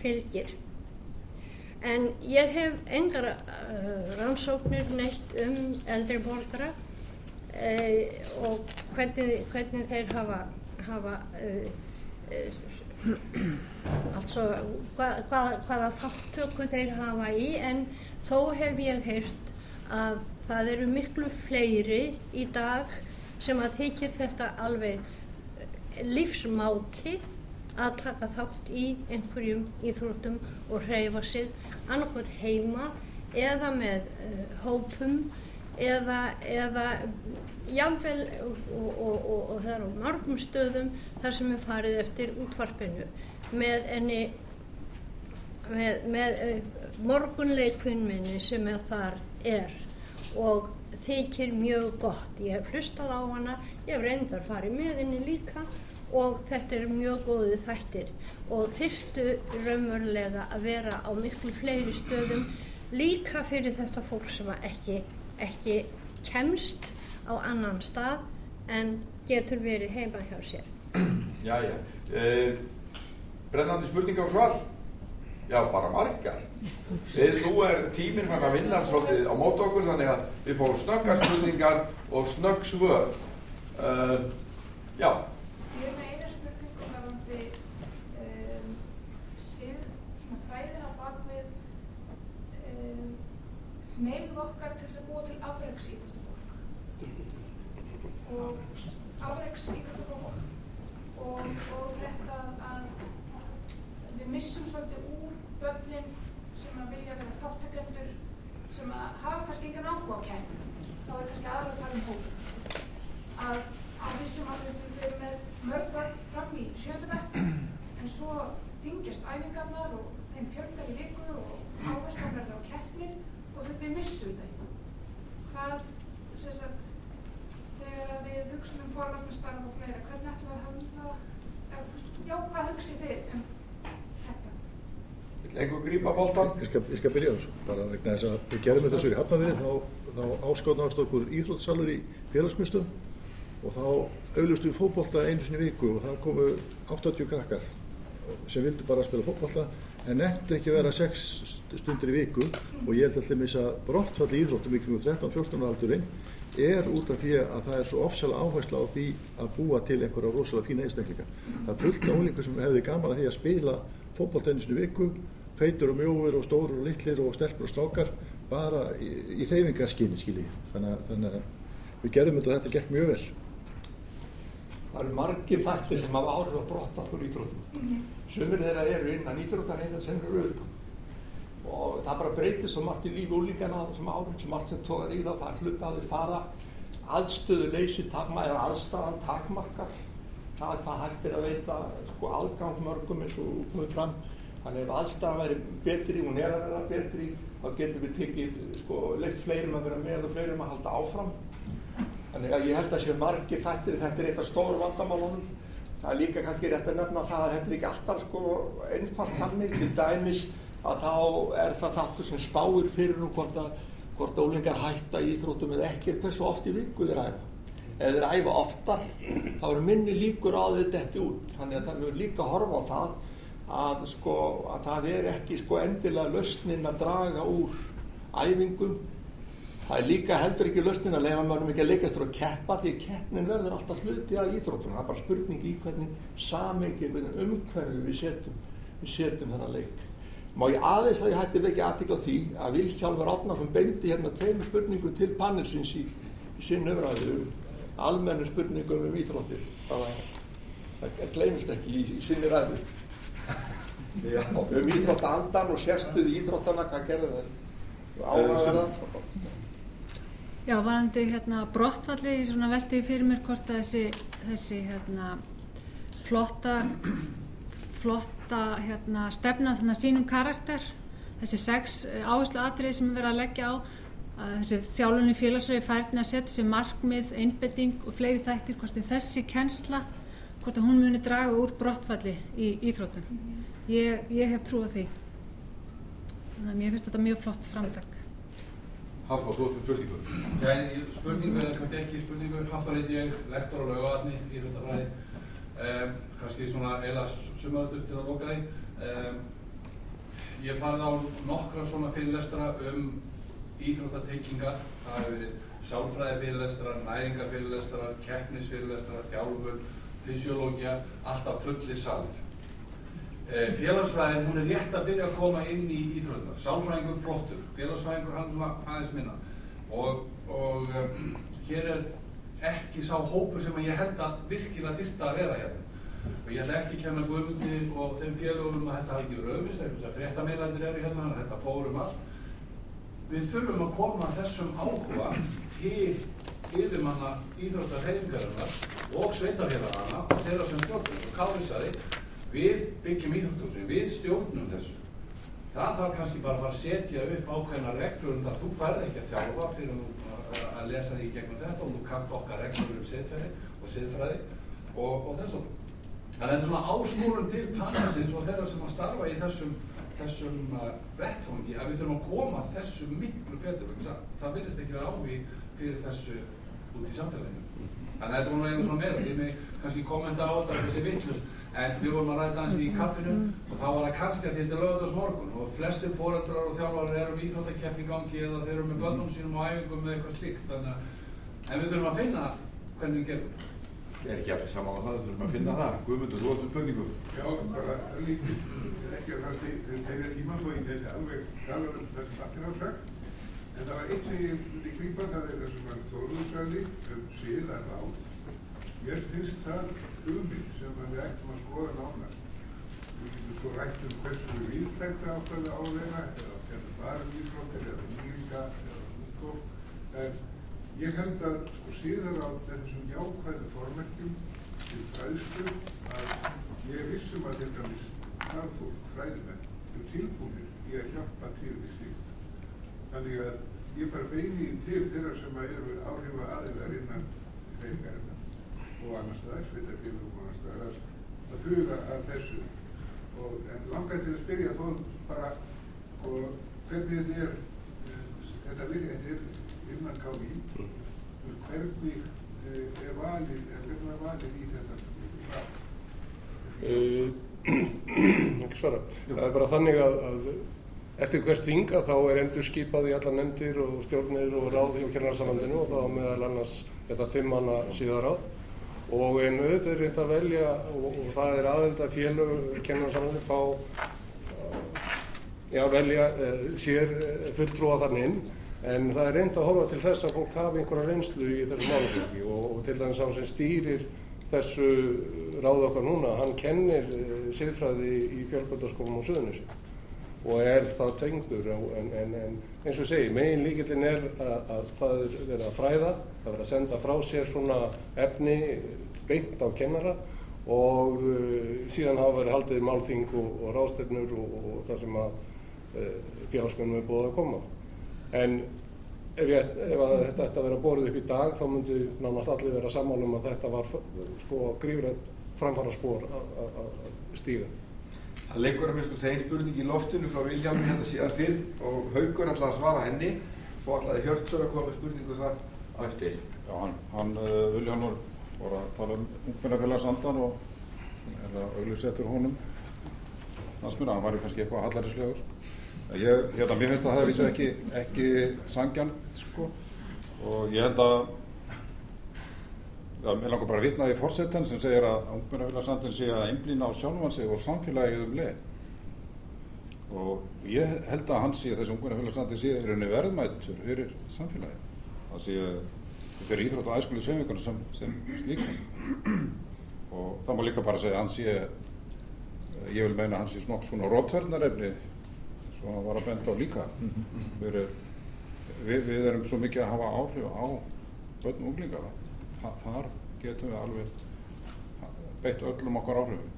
fylgir. En ég hef engar uh, rannsóknir neitt um eldri borgara uh, og hvernig, hvernig þeir hafa, hafa uh, altså hvað, hvaða, hvaða þáttöku þeir hafa í en þó hef ég heyrt að það eru miklu fleiri í dag sem að þykir þetta alveg lífsmáti að taka þátt í einhverjum íþróttum og hreyfa sig annarkot heima eða með uh, hópum eða, eða jáfnvel og, og, og, og það er á margum stöðum þar sem er farið eftir útvarpinu með enni með, með uh, morgunleikvinnminni sem er þar er og þykir mjög gott. Ég hef hlustað á hana, ég hef reyndar farið með henni líka og þetta er mjög góðið þættir og þyrstu raunverulega að vera á miklu fleiri stöðum líka fyrir þetta fólk sem ekki, ekki kemst á annan stað en getur verið heima hjá sér. Já. Eh, brennandi spurninga og svar? Já, bara margar. Við, nú er tíminn fann að vinna svolítið á mót okkur þannig að við fórum snöggar spurningar og snögg svör. Uh, já. Ég er með eina spurning og það vandi um, síð, svona fræðina bak við um, megð okkar til þess að búa til afreiksíþróttafólk og afreiksíþróttafólk og, og þetta að við missum svolítið úr börnin sem að vilja vera þáttakendur sem hafa kannski engan áhuga á kæm þá er kannski aðra að tala um hóp að að vissum að við erum með mörgvar fram í sjöndabæk en svo þingjast æfingarnar og þeim fjölgar í viku og áherslan verður á keppnir og við missum þetta hvað sem sagt þegar við hugsaum um forvarnastarf og fleira hvernig ætlum við að hafa það já, hvað hugsið þið um Lengur grípa bóltan? Ég ég skal byrja þessu, bara vegna þess að við gerum þetta svo í hafnafyrir, þá, þá áskotnaðast okkur íþrótsalur í félagsmyndstum og þá auðlustu við fókbólta einu sinni viku og það komu 80 krakkar sem vildu bara spila fókbólta en nettu ekki vera 6 stundir í viku og ég held alltaf að brottfalli íþróttum ykkur um 13-14 aldurinn er út af því að það er svo ofsala áhersla á því að búa til einhverja rosalega fína einstaklinga. Það er fullt af ólíkur sem hefði gaman að því að spila fókbólta einu sinni viku feitur og mjóður og stóru og litlir og stelpur og strákar bara í, í reyfingarskinni skilji þannig, þannig að við gerum þetta og þetta gekk mjög vel. Það eru margir þættir sem hafa áhrif á brottallur íþróttum. Mm -hmm. sumir þeirra eru innan íþróttarheina sem eru auðvitað og það bara breytir svo margt í lífi úlíkana á þessum árum sem margt sem tókar í það það er hluta að við fara aðstöðu leysi takma eða aðstæðan takmarkar það hvað hægt er að veita sko, algangsmörgum eins og komið fram Þannig ef aðstæðan væri betri, hún er að vera betri, þá getum við tekið, sko, leitt fleirum að vera með og fleirum að halda áfram. Þannig að ég held að séu margir þættir, þetta er eitt af stóru vandamálunum. Það er líka kannski rétt að nefna það að þetta er ekki alltaf sko einfalt þannig. Til dæmis að þá er það þáttur sem spáir fyrir um hvort að hvort ólingar hætta í íþróttum eða ekki er hversu oft í viku þeir æfa. Ef þeir æfa oftar þá eru minni líkur á þetta eftir út. Þannig að það er líka horfa á það að, sko, að það er ekki sko, endilega lausnin að draga úr æfingum. Það er líka heldur ekki lausnin að leifa mörgum ekki að leikast að keppa því keppnin verður alltaf hluti af íþróttum. Það er bara spurning í hvernig hvernig umhverfi við setjum, við setjum þennan leik. Má ég aðeins að ég hætti vekja aðtíkla því að Vilhjálfur Átnarsson beindi hérna tveimur spurningum til panelsins í, í sinn umræðu, almennu spurningum um íþróttir. Það, það gleymist ekki í, í sinni ræðu. Já, um íþróttandan og sérstuð íþróttana, hvað gerði það? Áraðar. Já, varandi hérna brottfalli, ég svona velti fyrir mér hvort að þessi, þessi hérna flotta, flotta hérna stefna þannig að sínum karakter, þessi sex áherslu atrið sem er verið að leggja á, að þessi þjálfunni félagsröði færðin að setja þessi markmið, einbetting og fleiri þættir, hvort þessi kennsla, hvort að hún muni draga úr brottfalli í íþróttum. Ég, ég hef trú á því. Þannig að mér finnst þetta mjög flott framtak. Hafþór, þú ert með spurningu. Nei, spurningu eða kannski ekki spurningu. Hafþór heiti ég, lektor á laugavatni í Íþróttafræði. Um, kannski svona eila sumaröldu til að loka því. Um, ég farið á nokkra svona fyrirlestra um íþróttatengingar. Það hefur verið sálfræði fyrirlestrar, næringar fyrirlestrar, keppnis fyrirlestrar, þjálfur, fysiológia, alltaf fullir salir. Eh, félagsfræðin, hún er rétt að byrja að koma inn í íþrótunar. Sálfræðingur flottur, félagsfræðingur hann svona aðeins minna. Og, og um, hér er ekki sá hópur sem ég held að virkilega þyrta að vera hérna. Og ég ætla ekki að kenna Guðmundi og þeim félagum að þetta hafi ekki raufist, þess að fréttameilændir eru hérna, þetta fórum allt. Við þurfum að koma þessum áhuga til yfirmanna íþróttarhefingarinnar og sveitafélagana og þeirra sem stjórnum og káðisari við byggjum íþróttum, við stjórnum þessu. Það þarf kannski bara að fara að setja upp ákveðna reglur um það. Þú færð ekki að þjálfa fyrir að lesa því gegnum þetta og þú kannt okkar reglur um siðferði og siðfræði og, og þess að. Þannig að þetta er svona ásmúrun til panelsins og þeirra sem að starfa í þessum, þessum uh, vettfangi að við þurfum að koma þessu miklu betur. Það, virðist ekki vera áví fyrir þessu út í samfélaginu. Þannig að þetta voru einu svona meira, því mig kannski kommenta á þetta þessi vittlust en við vorum að ræta hans í kaffinu og þá var það kannski að þetta er lögðast morgun og flestir fórældrar og þjálfarar eru með íþróttakeppni í gangi eða þeir eru með börnum sínum og æfingum með eitthvað slíkt. En við þurfum að finna hvernig við gerum Ég er ekki allir saman á það, við þurfum að finna það. Guðmundur, þú varst um spurningu. Já, bara lítið, ekki að það tegja tíma svo ég geti alveg tala um það sem allir hafa sagt. En það var eitt sem ég myndi grípa, það er það sem hann Þóruður sagði um síð að ráð. Mér finnst það hugmynd sem við ættum að skoða nánar. Við getum svo rætt um hversu viðtækta áttaði á vera, eða hvernig bara íþróttir, eða ég held að sko síðan á þessum jákvæðu formerkjum til fræðslu að ég vissum að þetta er starffólk, fræðimenn, eru tilbúinir í að hjálpa til við slíkt. Þannig að ég bara beini til þeirra sem eru áhrifa aðeinar innan reyningarinnar og annars staðar, sveitafélagum og annars staðar, að huga að þessu. Og, en langar til að spyrja þó bara og hvernig þetta er, virði, þetta er innan KV, hvernig er valið, hvernig er valið í þetta ræð? Ekki svara. Það er bara þannig að, að eftir hvert þinga þá er endur skipað í alla nefndir og stjórnir og ráð hjá kennarsamlandinu og þá meðal annars þetta þimmanna síðaráð og en auðvitað er reynd að velja og, og það er aðeld að félög kennarsamlandinu fá já, velja eh, sér fulltrúa þannig inn en það er reynd að horfa til þess að fólk hafi einhverja reynslu í þessu málaflöki og, og til dæmis á sem stýrir þessu ráð okkar núna, hann kennir uh, siðfræði í fjölbjörnarskólum á Suðunissi og er það tengdur en, en, en eins og segi, megin líkillin er að, að það er verið að fræða, það er verið að senda frá sér svona efni beint á kennara og uh, síðan hafa verið haldið málþing og, og ráðstefnur og, og það sem að uh, félagsmennum er búið að koma. En ef, ég, ef þetta ætti að vera borðið upp í dag þá myndi nánast allir vera sammála um að þetta var sko grífilegt framfara spór að stíga. Það leikur að minnst einn spurning í loftinu frá Vilhjálmi hérna síðan fyrr og Haugur ætlaði að svara henni. Svo ætlaði Hjörtur að koma með spurningu þar á eftir. Já, hann, hann uh, Viljálmur var að tala um ungmennafélagsandan og er það auglýst eftir honum. Hans mér að hann væri kannski eitthvað hallarislegur. Ég, hérna, mér finnst að það er ekki, ekki sangjant, sko. Og ég held að, já, mér langar bara að vitna því fórsetan sem segir að ungmennafélagsandin sé að einblýna á sjálfan sig og samfélagið um leið. Og ég held að hann sé að þessi ungmennafélagsandin sé í rauninni verðmættur fyrir samfélagið. Það sé fyrir íþrótt og æskulu semvíkuna sem, sem slíkum. Og það má líka bara segja að hann sé, ég vil meina að hann sé smokk svona rótverðnarefni svo hann var að benda á líka. Fyrir, við, við erum svo mikið að hafa áhrif á börn og unglinga. Þa, þar getum við alveg beitt öllum okkar áhrifum.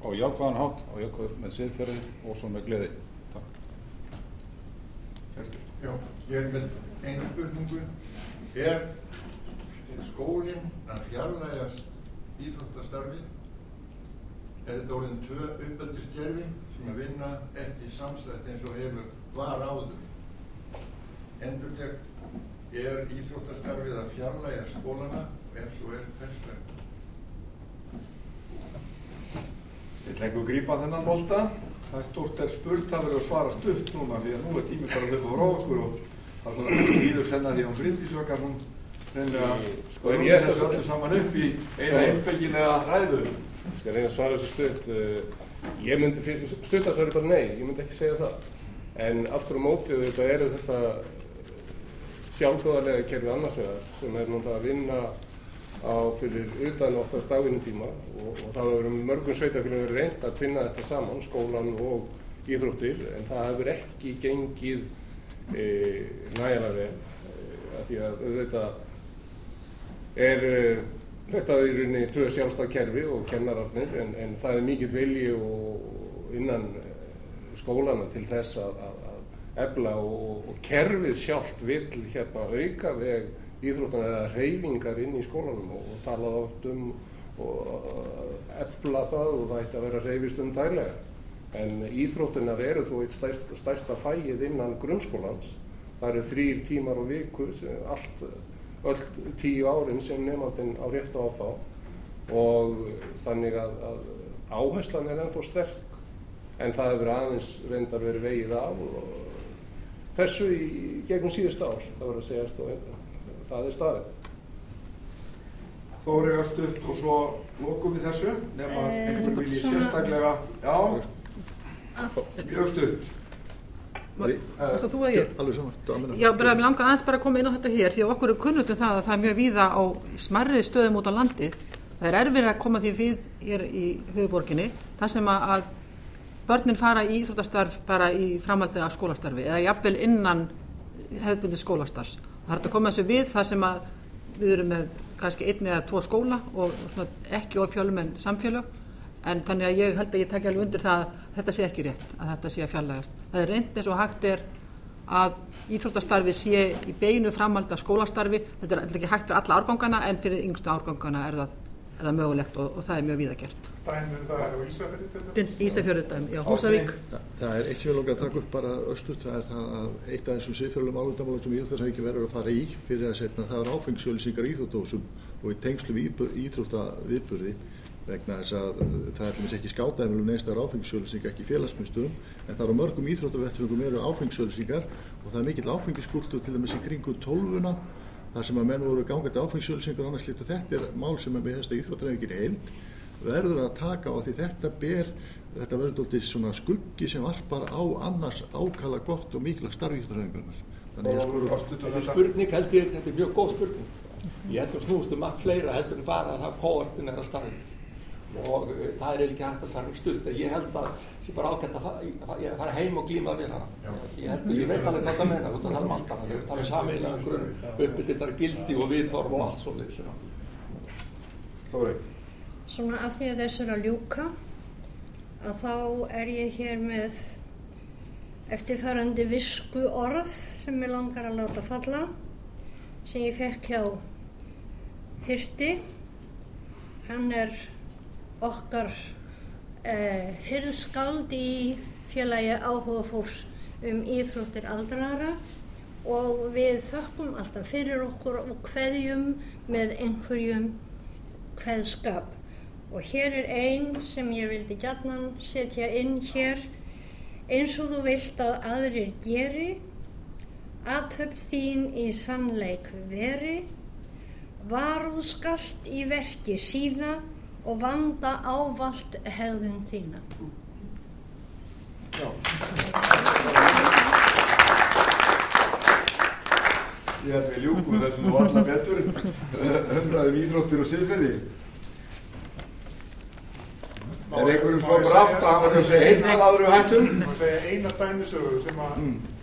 Á jákvæðan hátt, á jákvæðan með siðferði og svo með gleði. Takk. Já, ég er með einu spurningu. Er skólinn að fjarlægast íþróttastarfi? Er þetta orðin tvö uppeldiskerfi sem að vinna ekki samstætt eins og hefur var áður? Endur gegn, er íþróttastarfið að fjarlæga skólana og ef svo er hvers vegna? Ég að grípa þennan bolta. Það er stort er spurt, það verður að svara stutt núna því að nú er tíminn bara að hlaupa frá okkur og það er svona kannski íður senna því að hún Bryndísvökar hún reynlega Sko, ég- þessu öllu saman upp í eina Svo- heimsbyggilega ræðu. Ég skal reyna að svara þessu stutt. Eh, Ég myndi, stuttasvar er bara nei, ég myndi ekki segja það. En aftur á mótið þetta eru þetta sjálfhjóðarlega kerfi annars vegar sem er náttúrulega að vinna á fyrir utan oftast dagvinni tíma og, og það hefur um mörgum sveitafélagum verið reynd að tvinna þetta saman, skólan og íþróttir, en það hefur ekki gengið e, nægilega vel, e, af því að auðvitað er þetta er í rauninni tvö sjálfstæð kerfi og kennararnir en, en það er mikill vilji og innan eh, skólana til þess að, að, að efla og, og kerfið sjálft vil hérna auka veg íþróttana eða reyfingar inn í skólanum og, og talað oft um og efla það og það ætti að vera reyfist um dælega en íþróttunar eru þó eitt stærsta, stærsta fæið innan grunnskólans. Það eru þrýr tímar á viku allt öll tíu árin sem nefnandinn á rétt á að fá. Og þannig að, að áherslan er ennþá sterk. En það hefur aðeins reyndar verið vegið af og þessu í gegnum síðust ár það verður að segjast og það er staðið Þóri að stutt og svo lokum við þessu. Nema einhvern vil ég sérstaklega, já, mjög stutt. Varst það þú eða ég? Alveg saman. Já, bara mér langar aðeins bara að koma inn á þetta hér því að okkur er kunnugt um það að það er mjög víða á smarri stöðum út á landi. Það er erfir að koma því við hér í höfuborginni þar sem að, börnin fara í íþróttastarf bara í framhaldið af skólastarfi eða jafnvel innan hefðbundi skólastarfs. Það er að koma þessu við þar sem að við erum með kannski einn eða tvo skóla og svona ekki of fjölmenn samfélög en þannig að ég held að ég tekja alveg undir það að þetta sé ekki rétt, að þetta sé að fjarlægast. Það er reynd eins og hægt er að íþróttastarfi sé í beinu framhald af skólastarfi, þetta er ekki hægt fyrir alla árgangana en fyrir yngstu árgangana er það, er það mögulegt og, og það er mjög víðagert. Dæmi um það er á? Ísafjörðu dæmi, já, Húsavík. Það er eitt langar að taka upp bara östut, það er það að eitt af þessum siðfjörlum álundamálum sem íþróttarhengi verður að fara í fyrir að setna það er áfengsjölusingar íþróttósum og í tengslu við íþróttaviðburði vegna þess að það er alveg ekki skátæðumilum neins það er áfengisjölusingar ekki félagsmyndstöðum en það er á mörgum íþróttavettfengum eru áfengisjölusingar og það er mikill áfengiskultur til dæmis í kringu tólfuna þar sem að menn voru gangandi áfengisjölusingar og annars lítið þetta er mál sem er með þess að íþróttarhengin heild verður að taka á því þetta ber þetta verður doldið svona skuggi sem varpar á annars ákala gott og mikilvægt starfi íþróttarhengarnar þannig ég skur Þessi spurning held ég, þetta er mjög góð spurning. Ég held að Og uh, það er ekki hægt að starfa stutt. En ég held að það sé bara ágætt að fara, að fara heim og glíma við hana. Ég, held, ég veit alveg hvað það meina, út af það um allt annað. Það er sameiginlega grunn, uppbyggðistar gildi og viðþorf og allt svo Þóri. Svona af því að þess er að ljúka að þá er ég hér með eftirfærandi visku orð sem ég langar að láta falla sem ég fekk hjá Hirti hann er okkar uh, hirðskald í félagi áhuga fólks um íþróttir aldraðra og við þökkum alltaf fyrir okkur og kveðjum með einhverjum kveðskap. Og hér er ein sem ég vildi gætnan setja inn hér eins og þú vilt að aðrir geri, aðtöfn þín í sannleik veri, varuð skalt í verki sína og vanda ávalt hegðun þína. Ég held við ljúkum þessum nú alla betur umræðum íþróttir og siðferði. Er einhverjum svo brátt að hann var að segja einn að aðru hættum? Má segja eina dæmisögu sem að...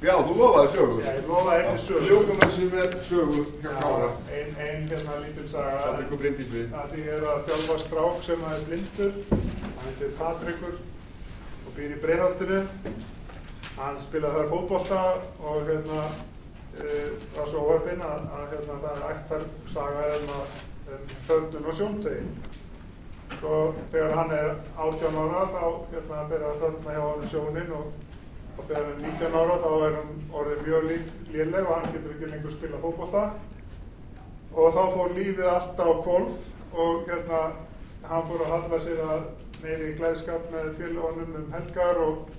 Já, þú lofaði sögu. Já, ég lofaði einni sögu. Ljúkum þessu með sögu hjá Kára. Ein, ein hérna lítil saga. Satt ykkur brindis við. Það er að þjálfa strák sem að er blindur. Hann heitir Patrikur og býr í Breiðholtinu. Hann spilaði þar fótbolta og hérna uh, var svo óöfinn að, að hérna, það er ættar saga um, um þörnun og sjóntegi. Svo þegar hann er 18 ára þá hérna byrja að þörna hjá hann sjónin og, og þegar hann er 19 ára þá er hann orðið mjög léleg og hann getur ekki lengur spila fótbolta. Og þá fór lífið allt á kvolf og hérna hann fór að halla sér að neyri glæðskap með félagunum um helgar og,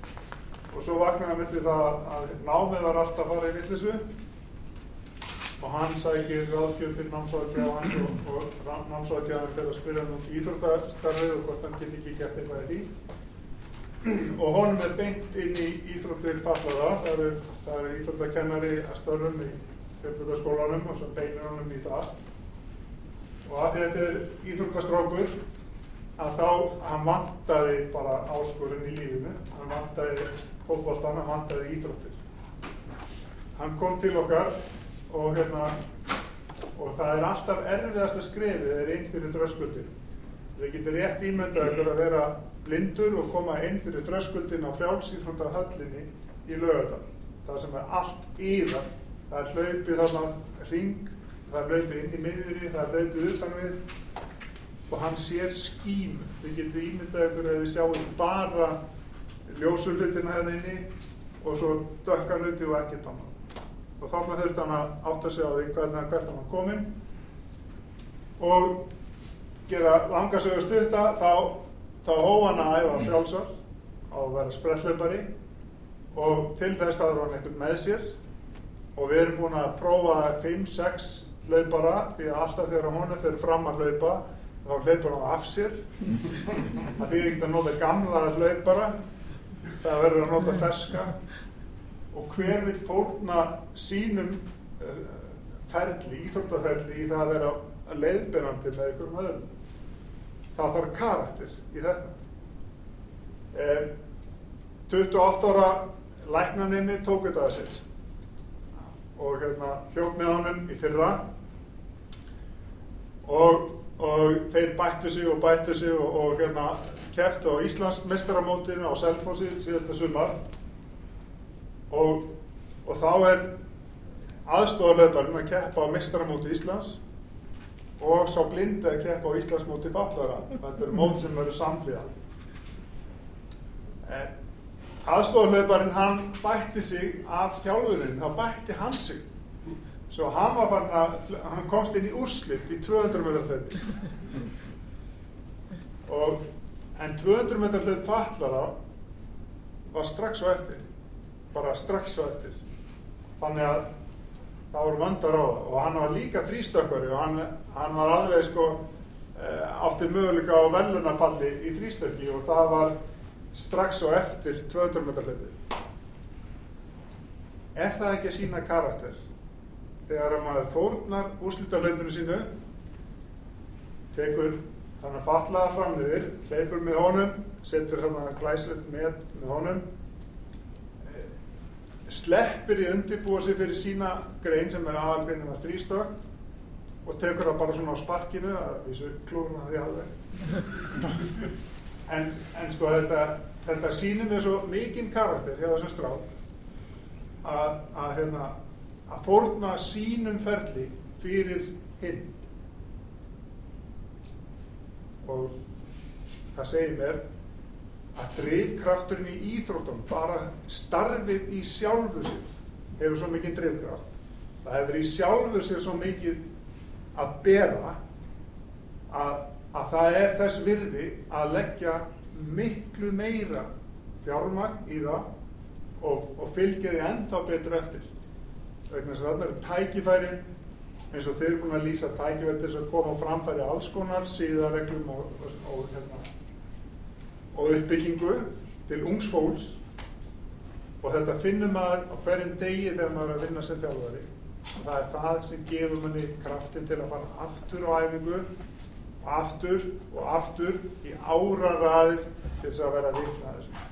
og svo vaknaði hann myndi það að námið var alltaf að fara í villisu og hann sækir ráðgjöf til námsráðgjöf hans og, og námsráðgjöfan fyrir að spyrja hann um íþróttastarfið og hvort hann geti ekki gert eitthvað í því. Og honum er beint inn í íþróttir fallara það eru, eru íþróttakennari að störfum í fjölbjörnskólanum og svo beinir honum í það. Og að þetta er íþróttastrákur að þá hann vantaði bara áskorun í lífinu. Hann vantaði fótballstann, hann vantaði íþróttir. Hann kom til okkar og hérna og það er alltaf erfiðasta skrefið er inn fyrir þröskuldin þið getur rétt ímyndað ykkur að vera blindur og koma inn fyrir þröskuldin á frjálsýþrónda höllinni í lögadal það sem er allt íðan það er hlaupið þarna ring það er hlaupið inn í miðri það er hlaupið utan við. Og hann sér skím þið getur ímyndað ykkur að þið sjáum bara ljósuhlutina hérna inni og svo dökka hluti og ekkert annað og þarna þurfti hann að átta sig á því hvernig hvert hann var kominn. Og gera langarsögur stutta þá, þá hóf hann að æfa frjálsar á að vera sprellleipari og til þess það var hann einhvern með sér. Og við erum búin að prófa 5-6 hlaupara því að alltaf þegar hún fyrir fram að hlaupa þá hlaupar hann af sér. Það fyrir ekkert að nota gamla hlaupara það verður að nota ferska og hver vil fórna sínum uh, ferli, íþróttaferli í það að vera leiðbyrjandi með einhverjum öðrum. Það þarf karakter í þetta. Eh, 28 ára læknanimi tók þetta að sér og hérna, hljók með honum í fyrra og, og þeir bættu sig og bættu sig og, og hérna, keftu á Íslands mestaramótinu á Selfossi síðasta sumar og, og þá er aðstofarlauparinn að keppa á mestaramóti Íslands og sá blindi að keppa á Íslandsmóti fallara þetta eru mót sem verður samhliða. Eh, aðstofarlauparinn hann bætti sig af þjálfurinn, þá bætti hann sig. Svo hann var fann að hann komst inn í úrslitt í 200 metrar hlaupi. Og en 200 metrar hlaup fallara var strax á eftir bara strax á eftir. Þannig að það voru vöndar á það og hann var líka þrýstökkari og hann, hann var alveg sko átti möguleika á velunapalli í þrýstökki og það var strax á eftir 200 metrar hlaupi er það ekki að sína karakter? Þegar að maður fórnar úrslutahlaupinu sínu tekur þannig að fatlaða fram yfir hleypur með honum setur hann að glæslegt með, með honum sleppir í undirbúa sig fyrir sína grein sem er aðalgreinin að þrýstökk og tekur það bara svona á sparkinu að vísu klúruna því alveg. En, en sko þetta þetta sýnir mér svo mikinn karakter hjá þessum stráð að, að hérna að fórna sínum ferli fyrir hinn. Og það segir mér að drifkrafturinn í íþróttum, bara starfið í sjálfu sér, hefur svo mikið drifkraft. Það hefur í sjálfu sér svo mikið að bera að, að það er þess virði að leggja miklu meira fjármagn í það og, og fylgja því ennþá betur eftir. Þess að þarna eru tækifærin eins og þeir eru búin að lýsa tækifæri til þess að koma á framfæri alls konar síðareglum og, og, og, hérna, og uppbyggingu til ungs fólks og þetta finnum maður á hverjum degi þegar maður er að vinna sem þjálfari. Það er það sem gefur manni kraftin til að fara aftur á æfingu, aftur og aftur í áraræðir til þess að vera að vitna þessu.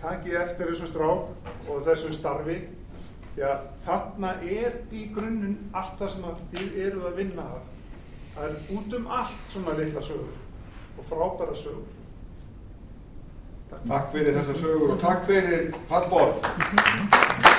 Takið eftir þessum strák og þessum starfi því að þarna er í grunninn allt það sem þið eruð að vinna þar. Það er út um allt svona litla sögur og frábæra sögur. Takk fyrir þessa sögur og takk fyrir Pall Borg.